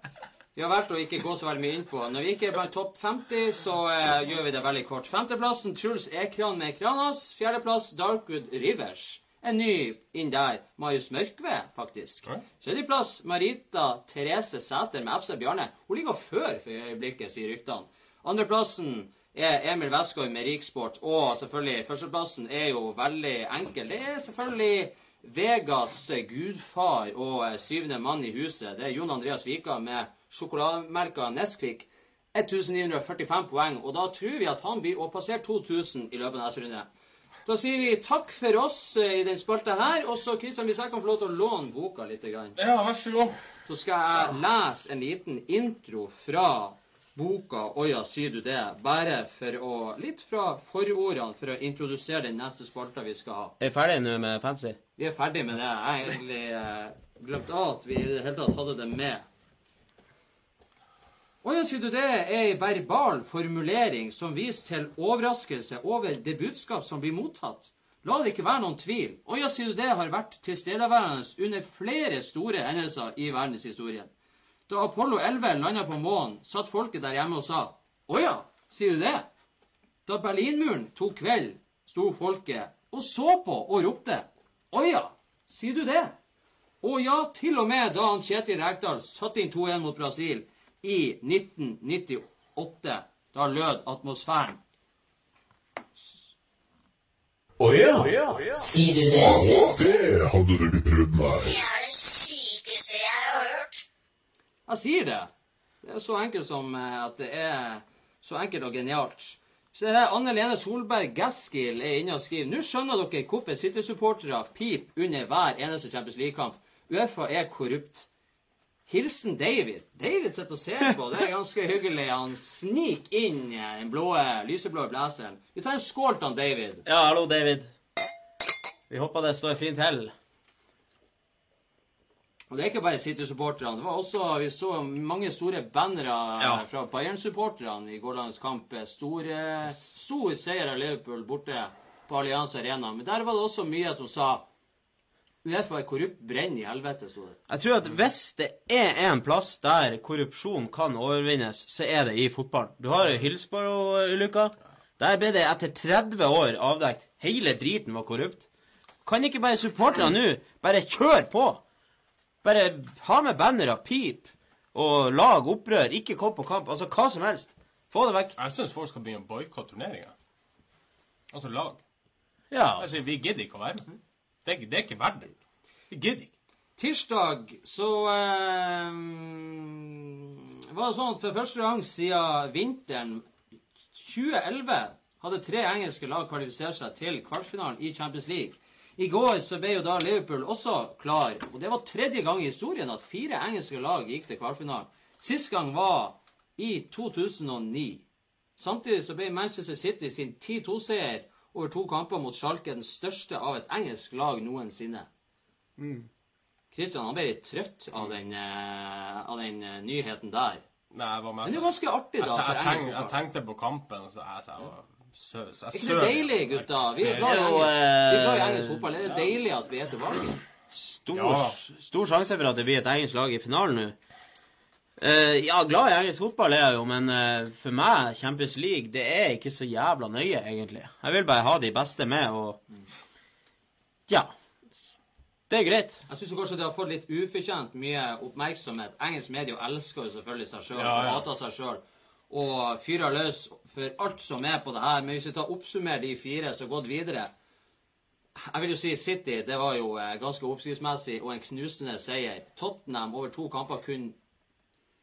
[LAUGHS] Vi har valgt å ikke gå så veldig mye inn på. Når vi ikke er blant topp 50, så eh, gjør vi det veldig kort. Femteplassen Truls Ekran med Kranas. Fjerdeplass Darkwood Rivers. En ny inn der. Marius Mørkve, faktisk. Tredjeplass Marita Therese Sæter med FC Bjarne. Hun ligger før for øyeblikket, sier ryktene. Andreplassen er Emil Westgård med Riksport. Og selvfølgelig, førsteplassen er jo veldig enkel. Det er selvfølgelig Vegas gudfar og syvende mann i huset. Det er Jon Andreas Vika med sjokolademelka Nesquik. 1945 poeng, og da tror vi at han blir å passere 2000 i løpet av neste runde. Da sier vi takk for oss eh, i den spalta her. Og så, Kristian, hvis jeg kan få lov til å låne boka litt, grann, Ja, vær så god. så skal jeg lese en liten intro fra boka 'Åja, sier du det?' bare for å Litt fra forordene for å introdusere den neste spalta vi skal ha. Er vi ferdige nå med fancy? Vi er ferdig med det. Jeg har egentlig eh, glemt at vi i det hele tatt hadde det med. Å ja, sier du det, er ei verbal formulering som viser til overraskelse over det budskap som blir mottatt. La det ikke være noen tvil. Å ja, sier du det, har vært tilstedeværende under flere store hendelser i verdenshistorien. Da Apollo 11 landa på månen, satt folket der hjemme og sa Å ja, sier du det? Da Berlinmuren tok kveld, sto folket og så på og ropte Å ja, sier du det? Og ja, til og med da han Kjetil Rekdal satte inn 2-1 mot Brasil i 1998. Da lød atmosfæren. Å ja, Sier du det? det hadde du ikke prøvd meg. Jeg sier det. Det er så enkelt som eh, at det er så enkelt og genialt. Så det er Anne Lene Solberg Gaskill er inne og skriver Nå skjønner dere hvorfor City-supportere piper under hver eneste Champions League-kamp. Uefa er korrupt. Hilsen David. David sitter og ser på. Det er ganske hyggelig. Han sniker inn i den blå, lyseblå blazeren. Vi tar en skål til David. Ja, hallo, David. Vi håper det står fint til. Og det er ikke bare City-supporterne. Det var også, Vi så mange store bannere Ja. fra Bayern-supporterne i gårsdagens kamp. Store, stor seier av Liverpool borte på Allianz Arena. Men der var det også mye som sa Uefa er korrupt, brenn i helvete, sto det. Jeg tror at hvis det er en plass der korrupsjon kan overvinnes, så er det i fotballen. Du har Hillsborough-ulykka. Der ble det etter 30 år avdekt hele driten var korrupt. Kan ikke bare supporterne nå bare kjøre på? Bare ha med bannere, pip og lag opprør, ikke kom på kamp. Altså hva som helst. Få det vekk. Jeg syns folk skal begynne å boikotte turneringa. Altså lag. Ja. Altså, Vi gidder ikke å være med. Det, er ikke- det er ikke verdt det. Vi gidder ikke. Tirsdag så eh, var det sånn at for første gang siden vinteren 2011 hadde tre engelske lag kvalifisert seg til kvartfinalen i Champions League. I går så ble jo da Liverpool også klar, og det var tredje gang i historien at fire engelske lag gikk til kvartfinalen. Sist gang var i 2009. Samtidig så ble Manchester City sin 10-2-seier over to kamper mot Schalke den største av et engelsk lag noensinne. Christian, han ble litt trøtt av den, eh, av den eh, nyheten der. Nei, Men det er ganske artig, da. jeg, jeg, jeg, tenkte, jeg tenkte på kampen, og så jeg, så jeg var Er ikke søl. det deilig, gutta? Vi er glad i er jo, engelsk, vi er i engelsk fotball. Er det deilig at vi er tilbake? Stor, Ja. stor sjanse for at det blir et engelsk lag i finalen nå. Uh, ja, glad i engelsk fotball er jeg jo, men uh, for meg, Champions League, det er ikke så jævla nøye, egentlig. Jeg vil bare ha de beste med, og Ja. Det er greit. Jeg syns kanskje det har fått litt ufortjent mye oppmerksomhet. Engelsk media elsker jo selvfølgelig seg sjøl Ja, og hater seg sjøl. Og fyrer løs for alt som er på det her. Men hvis vi tar oppsummerer de fire som har gått videre Jeg vil jo si City. Det var jo eh, ganske oppskriftsmessig og en knusende seier. Tottenham over to kamper kunne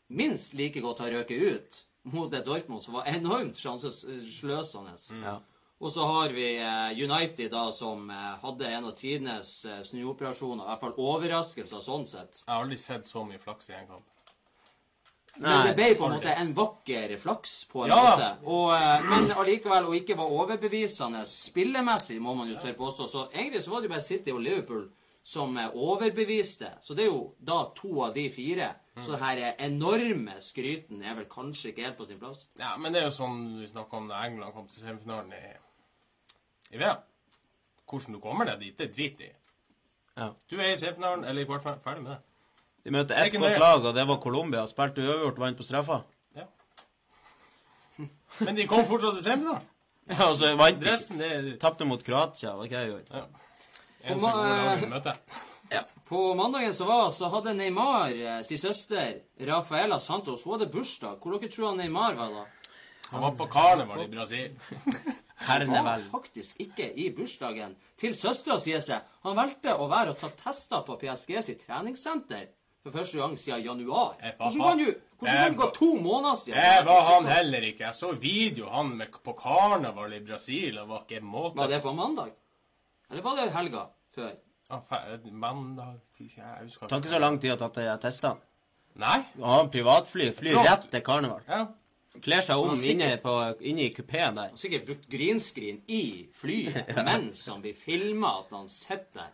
minst like godt ha røket ut mot et Dortmund som var enormt sjansesløsende. Ja. Og så har vi eh, United, da, som eh, hadde en av tidenes snuoperasjoner. I hvert fall overraskelser sånn sett. Jeg har aldri sett så mye flaks i en kamp. Men det ble på en måte en vakker flaks, på en Ja måte. Og, eh, men allikevel, og ikke var overbevisende spillemessig, må man jo tørre påstå. Så egentlig så var det jo bare City og Liverpool som eh, overbeviste. Så det er jo da to av de fire. Så det her eh, enorme skryten er vel kanskje ikke helt på sin plass. Ja, men det er jo sånn vi snakka om da England kom til semifinalen i, i VM. Hvordan du kommer deg dit, det driter i. Ja. Du er i semifinalen eller i kvartfinalen. Ferdig med det. De møtte Det ett godt lag, og det var Colombia. Spilte uavgjort, vant på straffa. Ja. Men de kom fortsatt til semifinalen. Ja, og så vant de. Resten, det er Tapte mot Kroatia, var ikke jeg gjorde. eneste ma- gode laget møte. ja. På mandagen som var, så hadde Neymar eh, sin søster Rafaela Santos Hun hadde bursdag. Hvor dere tror han Neymar var da? Han var på karneval i Brasil. [LAUGHS] Han var faktisk ikke i bursdagen til søstera, seg. Han valgte å være og ta tester på PSG sitt treningssenter for første gang siden januar. Hvordan kan du hvordan kan det gå to måneder siden? Det var han heller ikke. Jeg så video han med, på karneval i Brasil, og var ikke måte Var det på mandag? Eller var det helga før? Ja, Mandag tirsdag, Jeg husker Det tar ikke så lang tid å ta til testene. Nei. Ha privatfly, fly rett til karneval. Ja. Kler seg om Han er inne, i kupeen der. Han har sikkert brukt greenscreen i flyet [LAUGHS] [LAUGHS] mens han blir filma at han sitter der.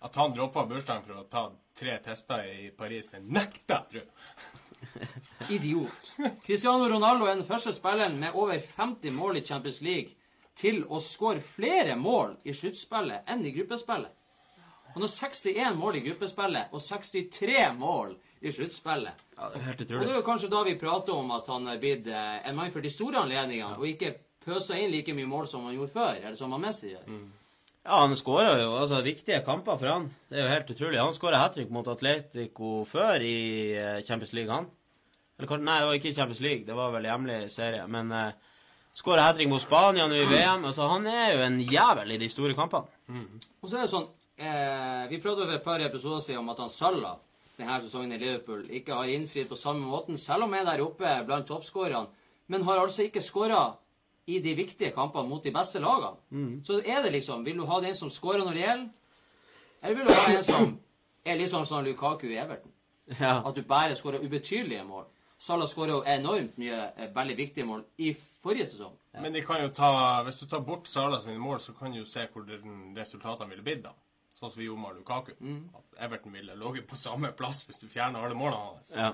At han droppa bursdagen for å ta tre tester i Paris, det nekter jeg, tror jeg. [LAUGHS] Idiot. Cristiano Ronaldo er den første spilleren med over 50 mål i Champions League til å skåre flere mål i sluttspillet enn i gruppespillet. Han har 61 mål i gruppespillet og 63 mål i sluttspillet. Ja, det er helt Og det er jo kanskje da vi prater om at han er blitt eh, en mann for de store anledningene, og ikke pøser inn like mye mål som han gjorde før, eller som han Messi gjør. Ja, han skåra jo altså viktige kamper for han. Det er jo helt utrolig. Han skåra hat trick mot Atletico før i eh, Champions League, han. Eller Nei, det var ikke i Champions League, det var vel hjemlig serie. Men uh, skåra hat trick mot Spania nå i VM. Altså, han er jo en jævel i de store kampene. Og så er det sånn eh, Vi prøvde for et par episoder siden om at han Salah denne sesongen i Liverpool ikke har innfridd på samme måten, selv om han er der oppe blant toppskårerne, men har altså ikke skåra i de viktige kampene mot de beste lagene. Så er det liksom Vil du ha den som skårer når det gjelder, eller vil du ha en som er liksom sånn Lukaku i Everton? Ja. At du bare skårer ubetydelige mål. Salah skårer jo enormt mye eh, veldig viktige mål i forrige sesong. Men de kan jo ta, hvis du tar bort Salah sine mål, så kan du jo se hvor resultatene ville blitt. da. Sånn som vi gjorde med Lukaku. At Everton ville ligget på samme plass hvis du fjerner alle målene hans. ja.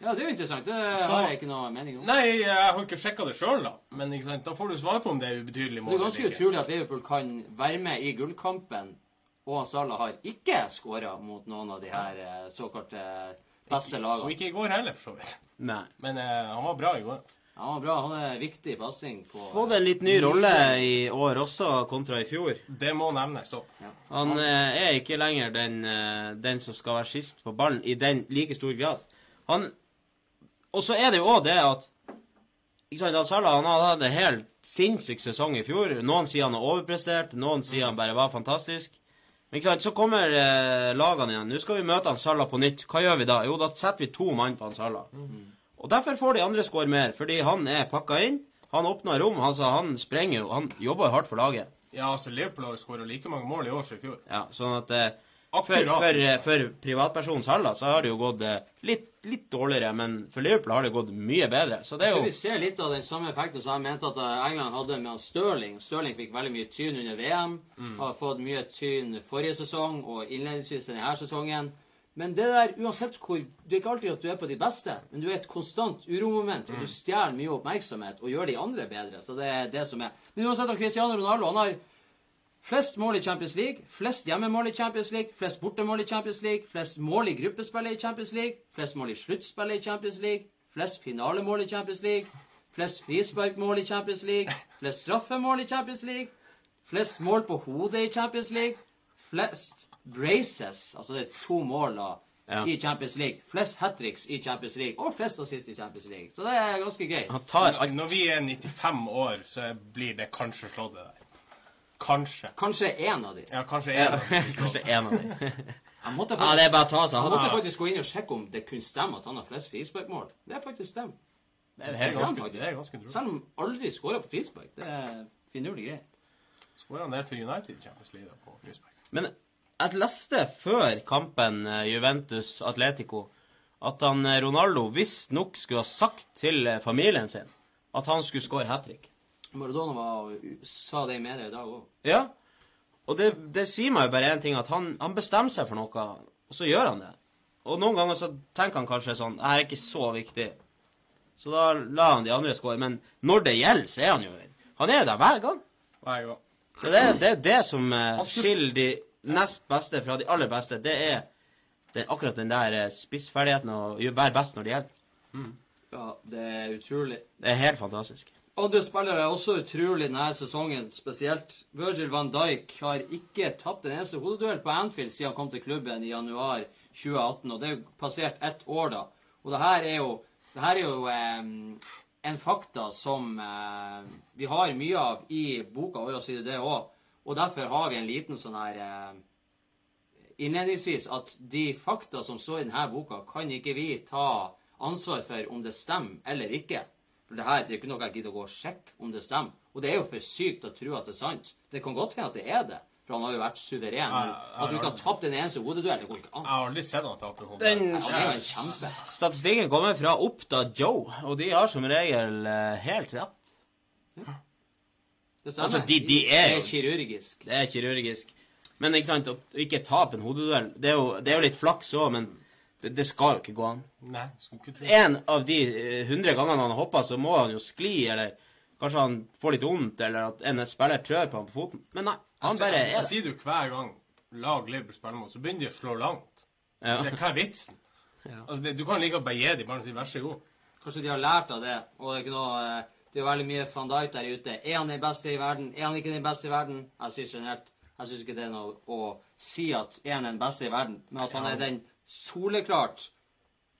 Ja, det er jo interessant. Det Så- har jeg ikke noe mening om. Nei, jeg har ikke sjekka det sjøl, da. Men ikke sant? da får du svar på om det er ubetydelige mål. Det er ganske utrolig at Liverpool kan være med i gullkampen, og Salah har ikke skåra mot noen av de her eh, såkalte beste Og ikke i går heller, for så vidt. Nei. Men eh, han var bra i går. Han var bra. Han er viktig passing på Fått en litt ny rolle i år også, kontra i fjor. Det må nevnes òg. Han eh, er ikke lenger den, eh, den som skal være sist på ballen i den like stor grad. Han Og så er det jo òg det at ikke sant, Salah han hadde en helt sinnssyk sesong i fjor. Noen sier han har overprestert, noen sier han bare var fantastisk. Men ikke sant, så kommer eh, lagene igjen. Nå skal vi møte han Salah på nytt. Hva gjør vi da? Jo, da setter vi to mann på han Salah. Og derfor får de andre score mer, fordi han er pakka inn. Han åpner rom. Han, han sprenger jo. Han jobber hardt for laget. Ja, altså Liverpool har skåra like mange mål i år som i fjor. Ja, sånn at eh, for, for, eh, for privatpersonen Salah så har det jo gått eh, litt, litt dårligere, men for Liverpool har det gått mye bedre. Så det er jo vi ser litt av den samme effekten som jeg mente at eh, England hadde med han Stirling. Stirling fikk veldig mye tyn under VM. Har fått mye tyn forrige sesong og innledningsvis denne sesongen. Men det der, uansett hvor Det er ikke alltid at du er på de beste, men du er et konstant uromoment, og du stjeler mye oppmerksomhet og gjør de andre bedre. Så det er det som er. Men uansett, han Cristiano Ronaldo han har Flest mål i Champions League, flest hjemmemål i Champions League, flest bortemål i Champions League, flest mål i gruppespillet i Champions League, flest mål i sluttspillet i Champions League, flest finalemål i Champions League, flest frisparkmål i Champions League, flest straffemål i Champions League, flest mål på hodet i Champions League, flest braces, altså det er to mål da, Ja. i Champions League, flest hat tricks i Champions League, og flest assist i Champions League. Så det er ganske gøy. Han tar alt Når vi er 95 år, så blir det kanskje slått, det der. Kanskje. Kanskje én av de. Ja, kanskje én en av dem. [LAUGHS] Kanskje en av de. [LAUGHS] Jeg måtte Ja, det er bare å ta seg Jeg måtte faktisk gå inn og sjekke om det kunne stemme at han har flest frisparkmål. Det er faktisk stem. Det er Det ganske- det er ganske. Selv om han aldri skåra på frispark. Det er finurlig greit. Skåra han del for United i Champions League på frispark. Men jeg leste før kampen eh, Juventus-Atletico at han eh, Ronaldo visstnok skulle ha sagt til eh, familien sin at han skulle skåre hat trick. Maradona var, sa det i media i dag òg. Ja. Og det, det sier meg jo bare én ting, at han, han bestemmer seg for noe, og så gjør han det. Og noen ganger så tenker han kanskje sånn Det her er ikke så viktig. Så da lar han de andre skåre. Men når det gjelder, så er han jo Han er jo der hver gang. Hver gang. Så det, det er det som skiller de nest beste fra de aller beste. Det er det, er akkurat den der eh, spissferdigheten å gjø- være best når det gjelder. Ja, det er utrolig. Det er helt fantastisk. Andre spillere er også utrolig denne sesongen, spesielt Virgil van Dijk har ikke tapt en eneste hodeduell på Anfield siden han kom til klubben i januar 2018, og det er jo passert ett år da. Og det her er jo, det her er jo eh, en fakta som eh, vi har mye av i boka, og sier det òg. Og derfor har vi en liten sånn her eh, innledningsvis at de fakta som står i denne boka, kan ikke vi ta ansvar for om det stemmer eller ikke. For det her det er ikke noe jeg gidder å gå og sjekke om det stemmer. Og det er jo for sykt å tro at det er sant. Det kan godt hende at det er det. For han har jo vært suveren. Ja, ja, at du ikke har tapt en eneste hodeduell, det går ikke an. Jeg har aldri sett han tape hodet. Ja, statistikken kommer fra Oppda Joe, og de har som regel eh, helt rett. Det samme. Altså, de- de er Det er kirurgisk. Det er kirurgisk. Men ikke sant, å ikke tape en hodeduell Det er jo, det er jo litt flaks òg, men det, det skal jo ikke gå an. Nei, skulle ikke tro. En av de eh, hundre gangene han har hoppa, så må han jo skli, eller kanskje han får litt vondt, eller at en spiller trør på ham på foten. Men nei, han bare jeg, er jeg det. sier du hver gang lag Liverpool spiller mot, så begynner de å slå langt. Ja. Så Hva er vitsen? Altså, det, du kan like godt bare gi dem ballen og si vær så god. Kanskje de har lært av det. Og det er ikke noe eh, Det er veldig mye van Dijk der ute. Er han den beste i verden? Er han ikke den beste i verden? Jeg sier generelt Jeg syns ikke det er noe å si at er han den beste i verden, men at han er den soleklart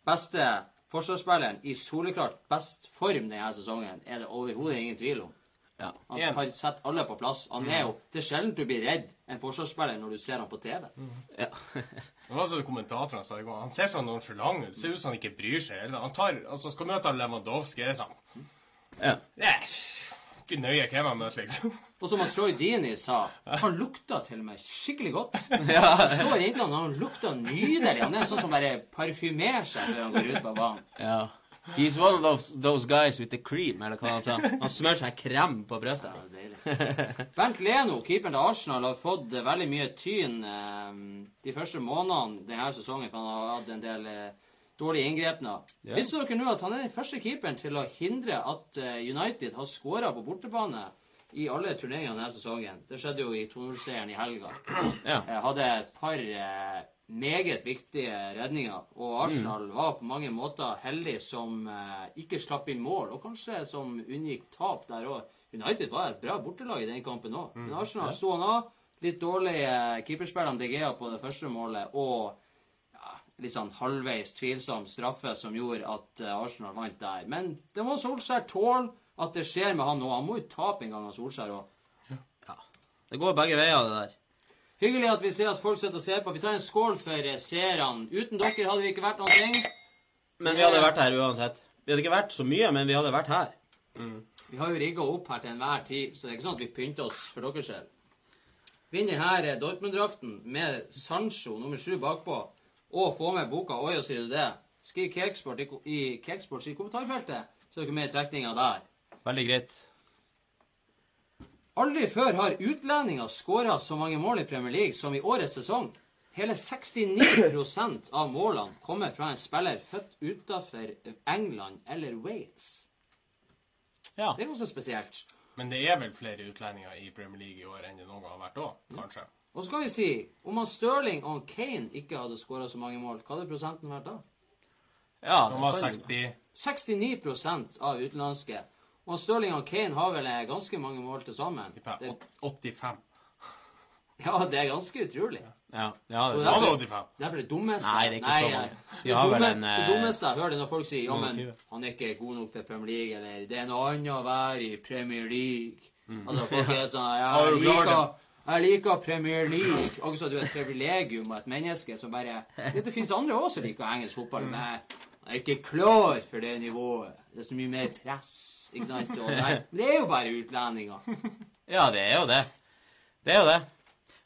beste forsvarsspilleren i soleklart best form denne sesongen, er det overhodet ingen tvil om. Ja. Han har sett alle på plass. Han er jo, Det er sjelden du blir redd en forsvarsspiller når du ser ham på TV. Ja. [LAUGHS] Det var så kommentatorene sa i går. Han ser sånn nonchalant ut. Ser ut som han ikke bryr seg. Han tar, altså Skal møte Lewandowski, er det sånn ja. Yeah. ikke nøye hvem han møter, liksom. Og som han Troy Dini sa, han lukta til og med skikkelig godt. [LAUGHS] Ja. Det står inntil han, han lukta nydelig. Han er sånn som bare parfymerer seg før han går ut på banen. ja. He's one of those, those guys with the cream, eller hva han sa. Han smører seg krem på brystet. Ja. Bernt Leno, keeperen til Arsenal, har fått eh, veldig mye tyn eh, de første månedene denne sesongen, for han har hatt en del eh, dårlige inngrepner. Ja. Visste dere nå at han er den første keeperen til å hindre at eh, United har skåra på bortebane i alle turneringene denne sesongen? Det skjedde jo i 2-0-seieren i helga. [CLEARS THROAT] Ja. Eh, hadde et par eh, meget viktige redninger. Og Arsenal var på mange måter heldig som eh, ikke slapp inn mål, og kanskje som unngikk tap der òg. United var et bra bortelag i den kampen òg. Men Arsenal sto han av. Litt dårlig eh, keeperspill av på det første målet, og litt sånn halvveis tvilsom straffe som gjorde at eh, Arsenal vant der. Men det må Solskjær tåle at det skjer med han nå. Han må jo tape en gang av Solskjær òg. Det går begge veier, det der. Hyggelig at vi ser at folk sitter og ser på. Vi tar en skål for eh, seerne. Uten dere hadde vi ikke vært noen ting. Men vi hadde vært her uansett. Vi hadde ikke vært så mye, men vi hadde vært her. Vi har jo rigga opp her til enhver tid, så det er ikke sånn at vi pynter oss for deres skyld. Vinner her er Dortmund-drakten med Sancho nummer sju bakpå, og få med boka Oi, og sier du det. Skriv Cakesports i, i Cakesports i kommentarfeltet, så er dere med i trekninga der. Veldig greit. Aldri før har utlendinger skåra så mange mål i Premier League som i årets sesong. Hele 69% av målene kommer fra en spiller født utafor England eller Wales. Ja. Det er ganske spesielt. Men det er vel flere utlendinger i Premier League i år enn det noen gang har vært òg, kanskje. Og så kan vi si, om han Stirling og Kane ikke hadde skåra så mange mål, hva hadde prosenten vært da? ja det var 60 69% av utenlandske. Og Stirling og Kane har vel eh, ganske mange mål til sammen. tipper Det, jeg. 85. ja, det er ganske utrolig. Ja, ja det, det Var det er 85? Det er dummeste Nei, det er ikke så mange. eh, De det, har vel dumme, en, eh, det dummeste jeg hører, er når folk sier ja, men han er ikke god nok for Premier League, eller det er noe annet å være i Premier League. Mm. Altså, folk er sånn ja, jeg, liker, jeg liker Premier League. Også du er et privilegium og et menneske som bare Det, det finnes andre også som liker engelsk fotball, men jeg er ikke klar for det nivået. Det er så mye mer press, ikke sant? Og nei, det er jo bare utlendinger. ja, det er jo det. Det er jo det.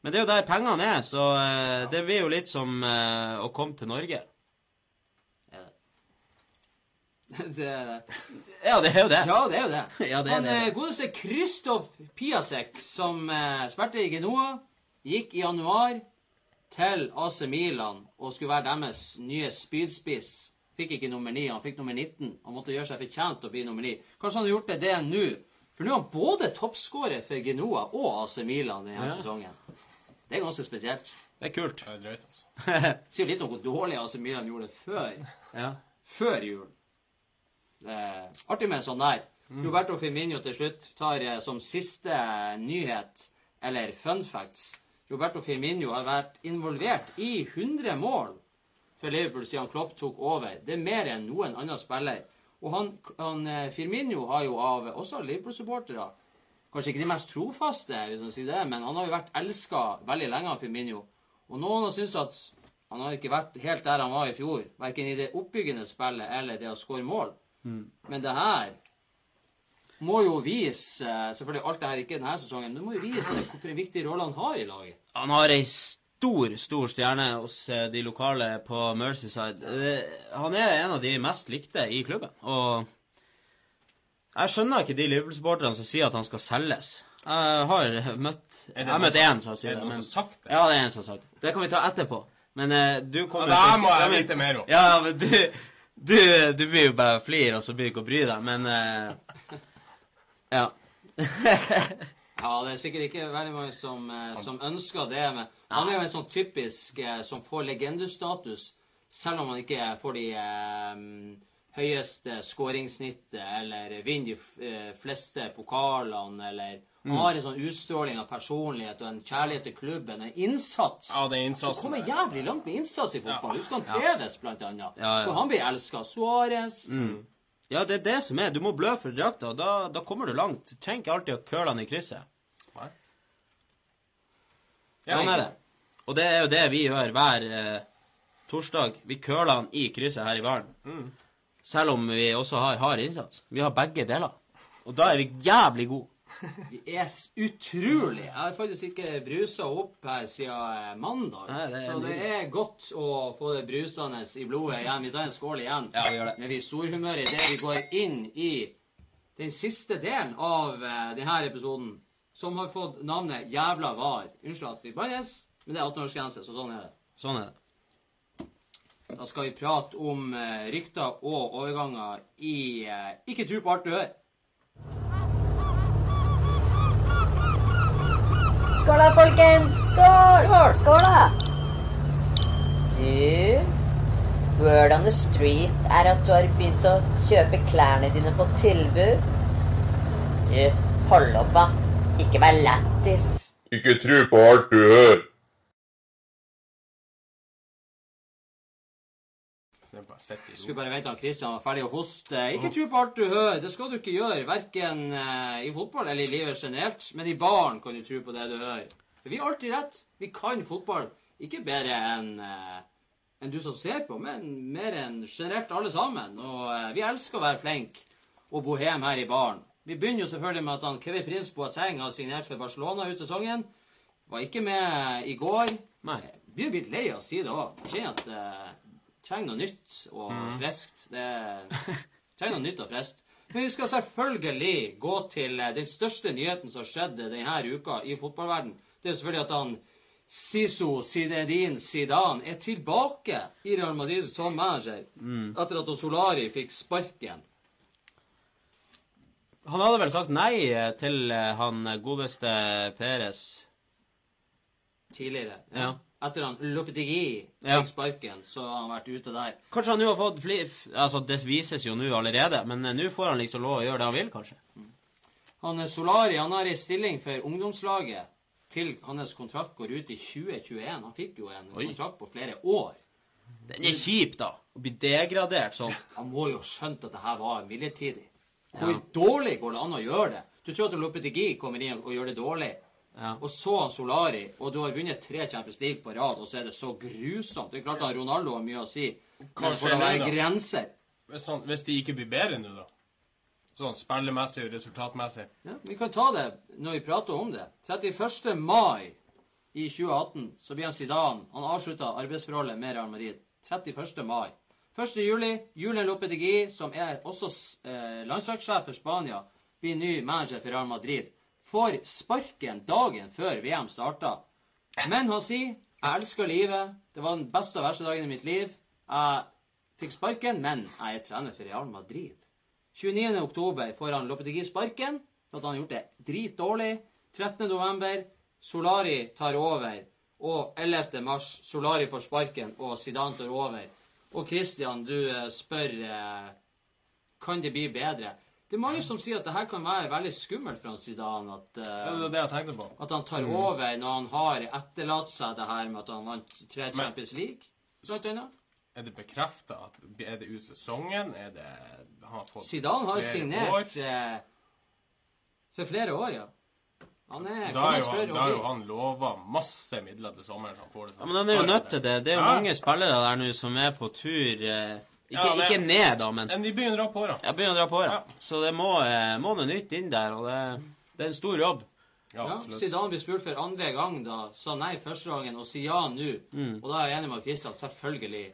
Men det er jo der pengene er, så eh, det blir jo litt som eh, å komme til Norge. [LAUGHS] Er det? det Ja, det er jo det. Ja, det er jo det. [LAUGHS] Ja, det er Han det. det. godeste Kristoff Piasek, som eh, spilte i Genoa, gikk i januar til AC Milan og skulle være deres nye spydspiss. Fikk ikke nummer 9, han fikk nummer 19. Han måtte gjøre seg fortjent til å bli nummer 9. Kanskje han har gjort det, det nå. For nå er han både toppskårer for Genoa og AC Milan denne Ja. sesongen. Det er ganske spesielt. Det er kult. Det er drøyt, altså. [LAUGHS] Sier litt om hvor dårlig AC Milan gjorde det før Ja. før jul. Er artig med en sånn der. Roberto Firmino til slutt tar eh, som siste nyhet, eller fun facts Roberto Firmino har vært involvert i 100 mål for Liverpool siden Klopp tok over. Det er mer enn noen annen spiller. Og han, han eh, Firmino har jo av også Liverpool-supportere Kanskje ikke de mest trofaste, hvis man sier det, men han har jo vært elska veldig lenge av Firmino. Og noen har syntes at han har ikke vært helt der han var i fjor. Verken i det oppbyggende spillet eller det å skåre mål. Men det her må jo vise Selvfølgelig alt det her ikke denne sesongen, men det må jo vise hvorfor en viktig rolle han har i laget. Han har ei stor, stor stjerne hos eh, de lokale på Merseyside. Eh, Han er en av de mest likte i klubben. Og jeg skjønner ikke de Liverpool-supporterne som sier at han skal selges. Jeg har møtt Er Jeg har møtt én som Er sier det det. noen som har sagt det? ja, det er en som har sagt det. Det kan vi ta etterpå. Men eh, du kommer Ja, det her til å må si- jeg vite mer om. Ja, men du Du, du blir jo bare flir, og så blir du ikke å bry deg. Men uh, Ja. [LAUGHS] Ja, det er sikkert ikke veldig mange som, eh, som ønsker det. Men han er jo en sånn typisk eh, som får legendestatus, selv om han ikke får de eh, høyeste skåringssnittet eller vinner de fleste pokalene eller Han har en sånn utstråling av personlighet og en kjærlighet til klubben, en innsats. Ja, det er innsatsen kommer jævlig langt med innsats i fotball. Husk han Tevez, blant annet. Ja, ja. Og han blir elska. Suárez. ja, det er det som er. Du må blø for drakta, og da, da kommer du langt. Tenk trenger ikke alltid å køle han i krysset. Nei. Sånn er det. Og det er jo det vi gjør hver eh, torsdag. Vi køler han i krysset her i baren. Selv om vi også har hard innsats. Vi har begge deler. Og da er vi jævlig gode. Vi er utrolig. Jeg har faktisk ikke brusa opp her siden eh, mandag. Nei, det så det er godt å få det brusende i blodet igjen. Vi tar en skål igjen. Ja, vi gjør det. Men vi er i storhumør idet vi går inn i den siste delen av eh, denne episoden, som har fått navnet Jævla var. Unnskyld at vi bannes, men det er 18-årsgrense, så sånn er det. Sånn er det. Da skal vi prate om eh, rykter og overganger i Ikke tro på alt du hører. Skål da, folkens! Skål! Skål, da! Du, word on the street er at du har begynt å kjøpe klærne dine på tilbud. Du, hold opp, da. Ikke vær lættis. Ikke tro på alt du hører. Jeg i ro. Skulle bare vente til Christian var ferdig å hoste. Ikke tro på alt du hører. Det skal du ikke gjøre, verken eh, i fotball eller i livet generelt. Men i baren kan du tro på det du hører. For vi har alltid rett. Vi kan fotball. Ikke bedre enn eh, enn du som ser på, men mer enn generelt alle sammen. Og eh, vi elsker å være flinke og bohem her i baren. Vi begynner jo selvfølgelig med at han Kevin Prins Boateng har signert for Barcelona ut sesongen. Var ikke med i går. Nei. Begynner å bli lei av å si det òg. Kjenner at trenger noe nytt og friskt. Det [LAUGHS] trenger noe nytt og friskt. Men vi skal selvfølgelig gå til eh, den største nyheten som skjedde denne uka i fotballverden. Det er selvfølgelig at han Siso Zinedine Zidane er tilbake i Real Madrid som manager etter at Solari fikk sparken. Han hadde vel sagt nei eh, til eh, han godeste Peres. tidligere. ja. Ja. Etter han Lopetegui Ja. fikk sparken, så har han vært ute der. Kanskje han nå har fått fli... Altså, det vises jo nå allerede, men eh, nå får han liksom lov å gjøre det han vil, kanskje. Han er Solari han har ei stilling for ungdomslaget til hans kontrakt går ut i 2021. Han fikk jo en Oi. kontrakt på flere år. Den er kjip, da. Å bli degradert sånn. [LAUGHS] Han må jo ha skjønt at det her var midlertidig. Hvor dårlig går det an å gjøre det? Du tror at Lopetegui kommer inn og gjør det dårlig, Ja. og så han Solari, og du har vunnet tre Champions League på rad, og så er det så grusomt. Det er klart at Ronaldo har mye å si, Hva skjer nå, være grenser? Hvis, han, hvis de ikke blir bedre nå, da? Sånn spillemessig og resultatmessig. Ja, vi kan ta det når vi prater om det. 31. mai i 2018 så blir han Zidane. Han avslutta arbeidsforholdet med Real Madrid. 31. mai. 1. juli, Julen Lopetegui, som er også eh, landslagssjef for Spania, blir ny manager for Real Madrid. Får sparken dagen før VM starta. Men han sier 'Jeg elsker livet. Det var den beste og verste dagen i mitt liv'. Jeg fikk sparken, men jeg er trener for Real Madrid. 29. oktober får han Lopetegui sparken for at han har gjort det dritdårlig. 13. november Solari tar over. Og 11. mars Solari får sparken, og Zidane tar over. Og Christian, du eh, spør eh, kan det bli bedre. Det er mange som sier at det her kan være veldig skummelt for han Zidane. At, Det eh, er det jeg tenkte på. at han tar over når han har etterlatt seg det her med at han vant tre Champions League. Blant annet. Er det bekrefta Er det ut sesongen? Er det Han har fått Zidane har signert år? eh, for flere år, ja. Han er Da er jo han, da er jo han lova masse midler til sommeren. så Han får det Ja, men han er jo nødt til det. Det er jo Ja. mange spillere der nå som er på tur eh, Ikke, Ja, det- ikke ned, da, men Men de begynner å dra på, da. Ja, begynner å dra på da. Ja. Så det må, eh, må noe nytt inn der, og det, det er en stor jobb. Ja, absolutt. Zidane blir spurt for andre gang, da sa nei første gangen og sier ja nå. Og da er jeg enig med Christian, selvfølgelig.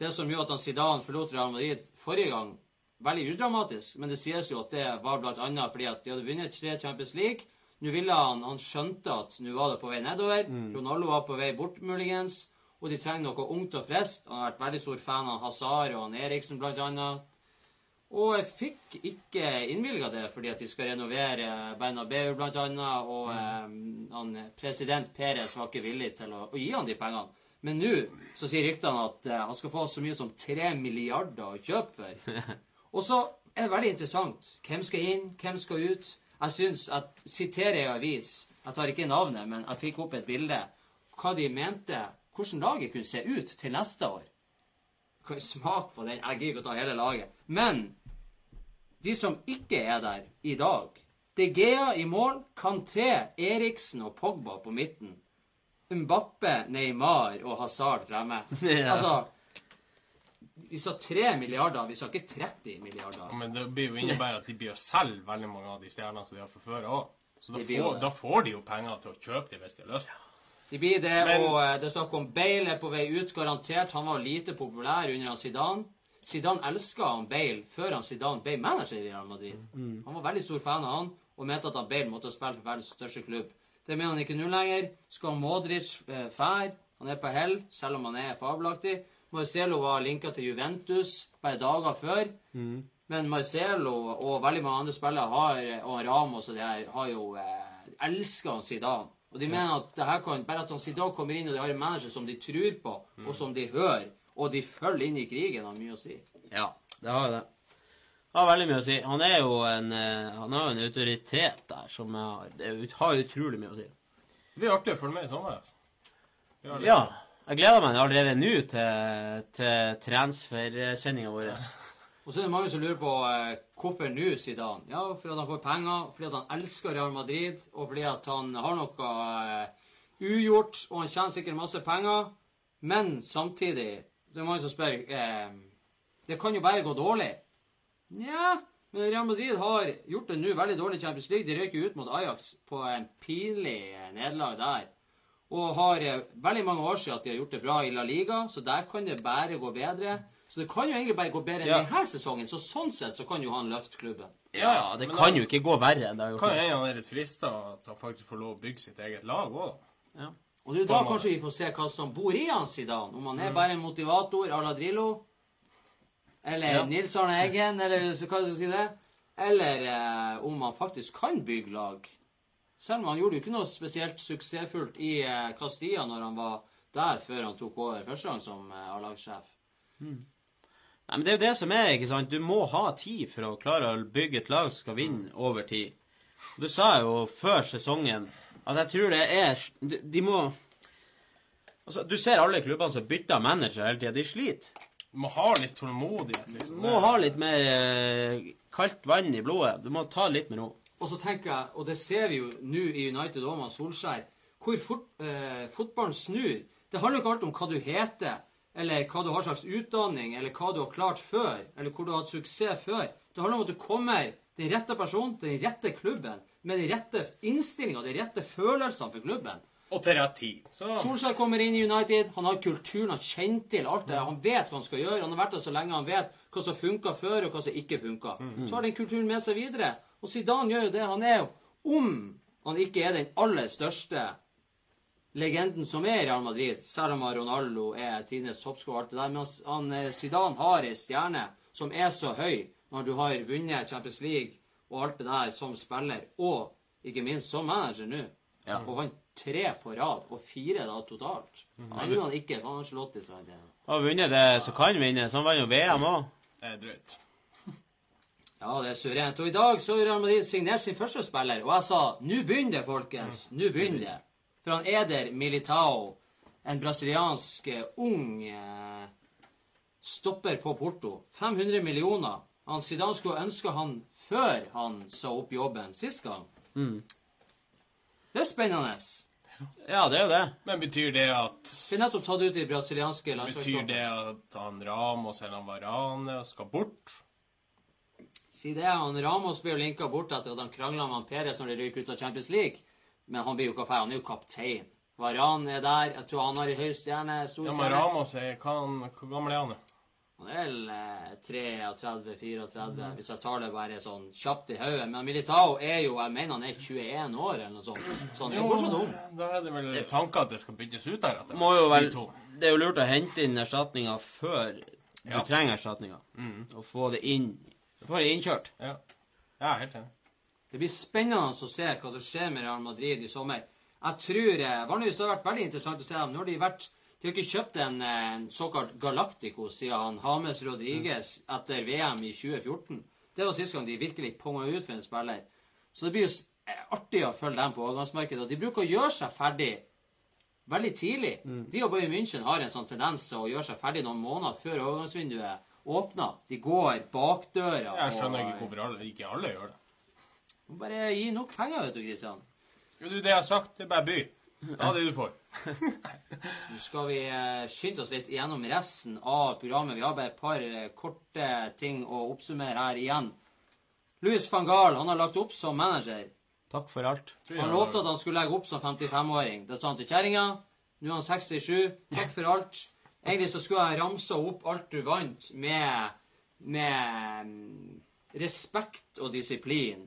Det som gjorde at han Zidane forlot Real Madrid forrige gang, veldig udramatisk, men det sies jo at det var blant annet fordi at de hadde vunnet tre Champions League. Nå ville han Han skjønte at nå var det på vei nedover. Ronaldo var på vei bort, muligens. Og de trenger noe ungt og friskt. Han har vært veldig stor fan av Hazard og han Eriksen, blant annet. Og jeg fikk ikke innvilga det fordi at de skal renovere Bernabeu blant annet, og eh, han, president Perez var ikke villig til å, å gi han de pengene. Men nå så sier ryktene at eh, han skal få så mye som tre milliarder å kjøpe for. [LAUGHS] Og så er det veldig interessant. Hvem skal inn? Hvem skal ut? Jeg syns at Siterer ei avis Jeg tar ikke navnet, men jeg fikk opp et bilde. Hva de mente Hvordan laget kunne se ut til neste år. Kan smake på den? Jeg gidder ikke å ta hele laget. Men de som ikke er der i dag De Gea i mål, Kanté, Eriksen og Pogba på midten. Mbappe, Neymar og Hazard fremme. [LAUGHS] Ja. Altså Vi sa 3 milliarder, vi sa ikke 30 milliarder. Men det blir jo innebærer at de blir å selge veldig mange av de stjernene som de har fra før òg. Så da får, da får de jo penger til å kjøpe de hvis de har lyst. De blir det, Men- og eh, det er snakk om Bale er på vei ut, garantert. Han var lite populær under Zidane. Zidane elska han Bale før han Zidane ble manager i Real Madrid. Han var veldig stor fan av han, og mente at han Bale måtte spille for verdens største klubb. Det mener han ikke nå lenger. Skal Modric eh, fær? Han er på hell, selv om han er fabelaktig. Marcelo var linka til Juventus bare dager før. Men Marcelo og veldig mange andre spillere har, og Ramos og de her, har jo eh, elska Zidane. Og de mener at det her kan, bare at han Zidane kommer inn og de har en manager som de tror på, og som de hører, og de følger inn i krigen, har mye å si. Ja, det har jo det. Det har veldig mye å si. Han er jo en, eh, han har jo en autoritet der som er, det har utrolig mye å si. Det blir artig å følge med i sommer. Altså. Ja. Jeg gleder meg allerede nå til, til transfersendinga vår. [LAUGHS] Og så er det mange som lurer på eh, hvorfor nå Zidane. Ja, fordi at han får penger, fordi at han elsker Real Madrid, og fordi at han har noe eh, ugjort, og han tjener sikkert masse penger. Men samtidig så er det mange som spør eh, Det kan jo bare gå dårlig. Nja, men Real Madrid har gjort det nå veldig dårlig i Champions League. De røyk ut mot Ajax på en pinlig eh, nederlag der. Og har veldig mange år siden at de har gjort det bra i La Liga, så der kan det bare gå bedre. Så det kan jo egentlig bare gå bedre enn Ja. denne sesongen. Så sånn sett så kan jo han løfte klubben. Ja, det kan da- jo ikke gå verre enn det har Kan jo hende han er litt frista at han faktisk får lov å bygge sitt eget lag òg. Ja. Og det er jo da kanskje vi får se hva som bor i han Zidane. Om han er bare en motivator à la Drillo, eller Ja. Nils Arne Eggen, eller så hva skal jeg si det? Eller eh, om han faktisk kan bygge lag. Selv om han gjorde jo ikke noe spesielt suksessfullt i eh, Castilla når han var der før han tok over første gang som eh, A-lagssjef. Nei, men Det er jo det som er, ikke sant. Du må ha tid for å klare å bygge et lag som skal vinne over tid. Du sa jo før sesongen, at jeg tror det er De, de må Altså, Du ser alle klubbene som bytter manager hele tida. De sliter. Du må ha litt tålmodighet. Du liksom. må ha litt mer eh, kaldt vann i blodet. Du må ta litt med ro. Og så tenker jeg, og det ser vi jo nå i United og med Solskjær, hvor fort, eh, fotballen snur. Det handler ikke alltid om hva du heter, eller hva du har slags utdanning, eller hva du har klart før, eller hvor du har hatt suksess før. Det handler om at du kommer den rette personen den rette klubben, med den rette innstillinga, de rette følelsene for klubben. Og til rett tid. Så Solskjær kommer inn i United. Han har kulturen, han kjenner til alt det. Han vet hva han skal gjøre. Han har vært der så lenge han vet hva som funka før, og hva som ikke funka. Så har den kulturen med seg videre. Og Zidane gjør jo det. Han er jo, om han ikke er den aller største legenden som er i Real Madrid, selv om Ronaldo er tidenes toppskårer og alt det der, men han, eh, Zidane har ei stjerne som er så høy når du har vunnet Champions League og alt det der som spiller, og ikke minst som manager nå. Ja. Og vant tre på rad, og fire da totalt. Nei, gjorde han ikke. Han har Ancelotti, så det. Har vunnet det som kan vinne. Så han vant jo VM òg. det er drøyt. [LAUGHS] Ja, det er suverent. Og i dag så har Real Madrid signert sin første spiller, og jeg sa nå begynner det, folkens. Nå begynner det. For han Eder Militao, en brasiliansk eh, ung eh, stopper på Porto. 500 millioner. Han Zidane skulle ønske han før han sa opp jobben sist gang. Det er spennende. Ja, det er jo det. Men betyr det at Blir nettopp tatt ut i brasilianske Betyr det at han Ramos eller han Varane skal bort? Si det, han Ramos blir jo linka bort etter at han krangla med han Perez når de ryker ut av Champions League. Men han blir jo ikke ferdig, han er jo kaptein. Varan er der. Jeg tror han har høy stjerne. Stor Ja, men. Ramos er Hvor gammel er han? Han er vel eh, 33-34, hvis jeg tar det bare sånn kjapt i hodet. Men Militao er jo Jeg mener han er 21 år eller noe sånt. Så han er jo fortsatt ung. Da er det vel tanker at det skal byttes ut der? etter Må jo vel, det er jo lurt å hente inn erstatninger før du Ja. trenger erstatninger. Og få det inn Få det innkjørt. Ja. ja, helt enig. Det blir spennende å se hva som skjer med Real Madrid i sommer. Jeg tror eh, Vanligvis har det vært veldig interessant å se dem. Nå har de vært De har ikke kjøpt en, eh, en såkalt Galactico siden han James Rodriguez etter VM i 2014. Det var sist gang de virkelig ponga ut for en spiller. Så det blir jo eh, artig å følge dem på overgangsmarkedet. Og de bruker å gjøre seg ferdig veldig tidlig. De og Bayern München har en sånn tendens til å gjøre seg ferdig noen måneder før overgangsvinduet åpner. De går bakdøra. Jeg skjønner og- ikke hvorfor alle, ikke alle gjør det. Må Bare gi nok penger, vet du, Kristian. Jo, du, det jeg har sagt, det er bare by. Ta det du får. [LAUGHS] Nå skal vi eh, skynde oss litt gjennom resten av programmet. Vi har bare et par eh, korte ting å oppsummere her igjen. Louis van Gaal han har lagt opp som manager. Takk for alt. Han lovte at han skulle legge opp som 55-åring. Det sa han til kjerringa. Nå er han 67. Takk for alt. Egentlig så skulle jeg ramsa opp alt du vant, med, med mm, respekt og disiplin.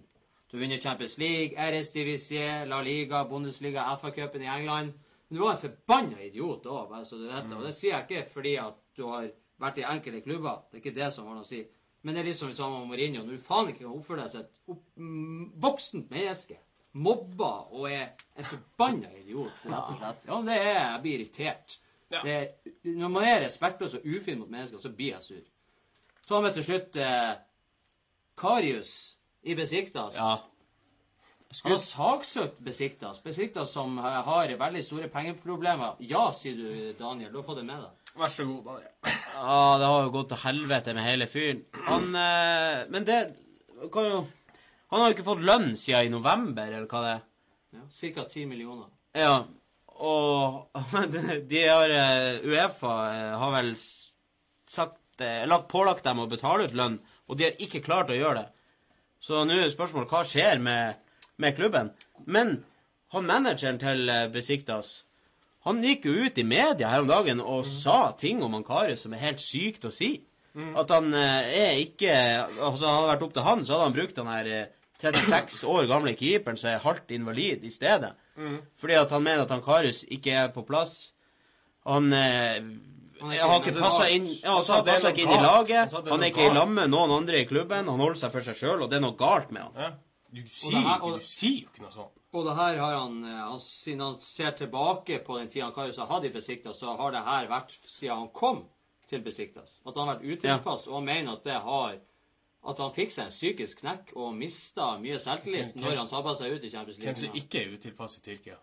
Du vinner Champions League, RS-divisie, La Liga, Bundesliga, FA-cupen i England. Men du var en forbanna idiot da, bare så du vet det. Og det sier jeg ikke fordi at du har vært i enkelte klubber. Det er ikke det som har noe å si. Men det er liksom det samme med Mourinho. Når du faen ikke kan oppføre deg som et opp, mm, voksent menneske, mobber og er en forbanna idiot, rett og slett. Ja, det er Jeg blir irritert. Ja. Det når man er respektløs og ufin mot mennesker, så blir jeg sur. Har vi til slutt eh, Karius i Besiktas. Ja. Han har saksøkt Besiktas. Besiktas som eh, har veldig store pengeproblemer. Ja, sier du, Daniel. Du har fått det med deg. Vær så god, Daniel. Ja, det har jo gått til helvete med hele fyren. Han eh, Men det kan jo Han har jo ikke fått lønn siden i november, eller hva det er. Ja, Ca. 10 millioner. Ja. Og [LAUGHS] de har eh, Uefa eh, har vel sagt lagt, Pålagt dem å betale ut lønn, og de har ikke klart å gjøre det. Så nå er spørsmålet hva skjer med, med klubben. Men han manageren til eh, Besiktas han gikk jo ut i media her om dagen og sa ting om han Karius som er helt sykt å si. At han eh, er ikke Altså, hadde det vært opp til han, så hadde han brukt den her eh, 36 [CLEARS THROAT] år gamle keeperen som er halvt invalid, i stedet. Fordi at han mener at han Karius ikke er på plass. Han eh, Han har ikke passa inn, ja, ikke i laget. Han er ikke i lag med noen andre i klubben. Han holder seg for seg sjøl, og det er noe galt med han. Ja. Du sier, her- og- du sier jo ikke noe sånt. Og det her har han, eh, han Siden han ser tilbake på den tida han Karius har hatt i Besiktas, så har det her vært siden han kom til Besiktas. At han har vært utilpass, og mener at det har At han fikk seg en psykisk knekk og mista mye selvtillit når han tabba seg ut i Champions Hvem som ikke er utilpass i Tyrkia?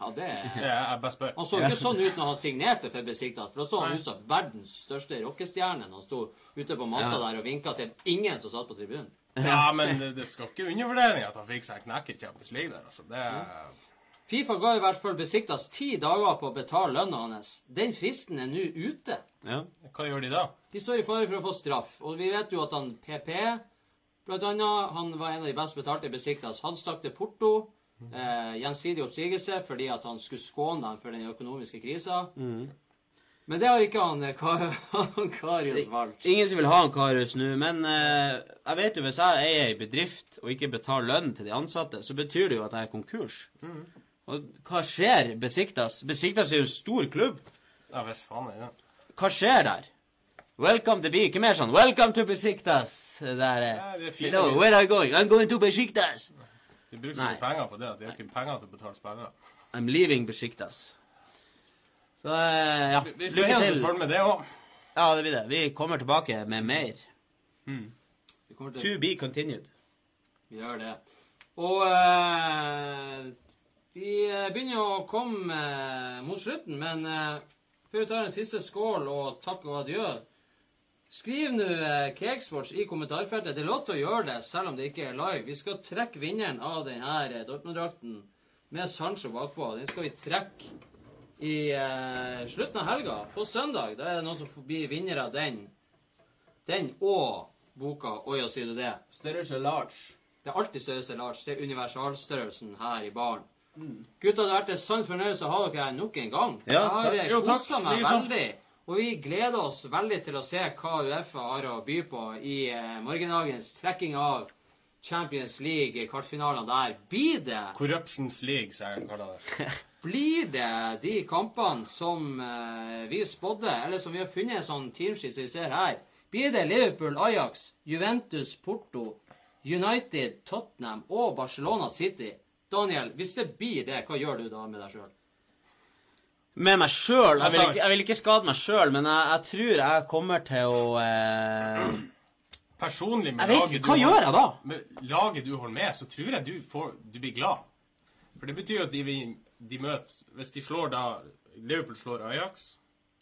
Ja, det er jeg bare spør. Han så ikke sånn ut når han signerte for Besiktas, for da så han ut som verdens største rockestjerne når han sto ute på matta Ja. der og vinka til ingen som satt på tribunen. Ja, men det, det skal ikke undervurdering at han fikk seg en knekk i Champions League der. altså. Det er... Fifa ga i hvert fall Besiktas ti dager på å betale lønna hans. Den fristen er nå ute. Ja. Hva gjør de da? De står i fare for å få straff. Og vi vet jo at han PP, blant annet, han var en av de best betalte i Besiktas. Han stakk til Porto. Eh, gjensidig oppsigelse fordi at han skulle skåne dem for den økonomiske krisa. Men det har ikke han, eh, [LAUGHS] han Karius valgt. Ingen som vil ha han Karius nå, men eh, jeg vet jo hvis jeg eier ei bedrift og ikke betaler lønn til de ansatte, så betyr det jo at jeg er konkurs. Og hva skjer Besiktas? Besiktas er jo en stor klubb. Ja, hvis faen er det. Hva skjer der? Welcome to be Ikke mer sånn Welcome to Besiktas. Der eh, Ja, det er fint. Hello, where are you going? I'm going to Besiktas. De bruker så mye penger på det at de har ikke penger til å betale spillere. I'm leaving Besiktas. Så eh, ja, Vi- Vi lykke til. med det òg. Ja, det blir det. Vi kommer tilbake med mer. Vi kommer til To be continued. Vi gjør det. Og eh, vi eh, begynner å komme eh, mot slutten, men eh, før vi tar en siste skål og takk og adjø Skriv nå eh, Cakesports i kommentarfeltet. Det er lov til å gjøre det, selv om det ikke er live. Vi skal trekke vinneren av denne eh, Dortmund-drakten med Sancho bakpå. Den skal vi trekke i eh, slutten av helga, på søndag. Da er det noen som blir vinner av den. Den og boka Oi, og sier du det? Størrelse large. Det er alltid størrelse large. Det er universalstørrelsen her i baren. Gutta, det har vært en sann fornøyelse å ha dere her nok en gang. Ja, jeg har takk. Kosa meg Likeså. veldig. Og vi gleder oss veldig til å se hva Uefa har å by på i eh, morgendagens trekking av Champions League, kvartfinalene der. Blir det Corruptions League, som jeg kaller det. [LAUGHS] blir det de kampene som eh, vi spådde, eller som vi har funnet en sånn teamsheet som vi ser her? Blir det Liverpool, Ajax, Juventus, Porto, United, Tottenham og Barcelona City? Daniel, hvis det blir det, hva gjør du da med deg sjøl? Med meg sjøl. Jeg, Altså- jeg vil ikke skade meg sjøl, men jeg, jeg tror jeg kommer til å eh, Personlig med laget ikke, du Hva har- gjør jeg da? Med laget du holder med, så tror jeg du, får, du blir glad. For det betyr at de, vin- de møter Hvis de slår da Liverpool slår Ajax,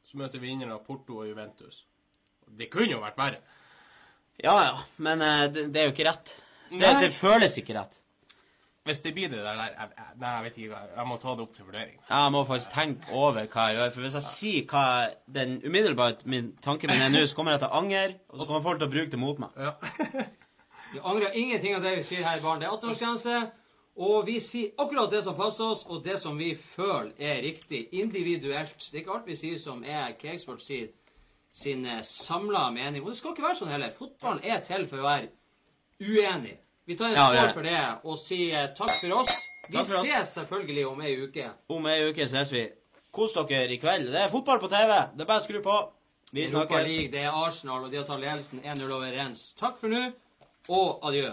så møter vinneren av Porto og Juventus. Det kunne jo vært verre. Ja ja, men eh, det, det er jo ikke rett. Det, det føles ikke rett. Hvis det blir det der, jeg, jeg, Nei, jeg vet ikke. Jeg må ta det opp til vurdering. Jeg må faktisk tenke over hva jeg gjør. For hvis jeg sier hva den umiddelbart min tanken min er nå, så kommer jeg til å angre, og så kommer folk til å bruke det mot meg. Ja. [LAUGHS] Vi angrer ingenting av det vi sier her i baren. Det er 18-årsgrense. Og vi sier akkurat det som passer oss, og det som vi føler er riktig. Individuelt. Det er ikke alt vi sier som er Kakesport sin, sin samla mening. Og det skal ikke være sånn heller. Fotballen er til for å være uenig. Vi tar en Ja, skål for det og sier takk for oss. Vi for ses oss. selvfølgelig om ei uke. Om ei uke ses vi. Kos dere i kveld. Det er fotball på TV. Det er bare å skru på. Vi snakkes. League, det er Arsenal, og de har tatt ledelsen 1-0 over Rens. Takk for nå, og adjø.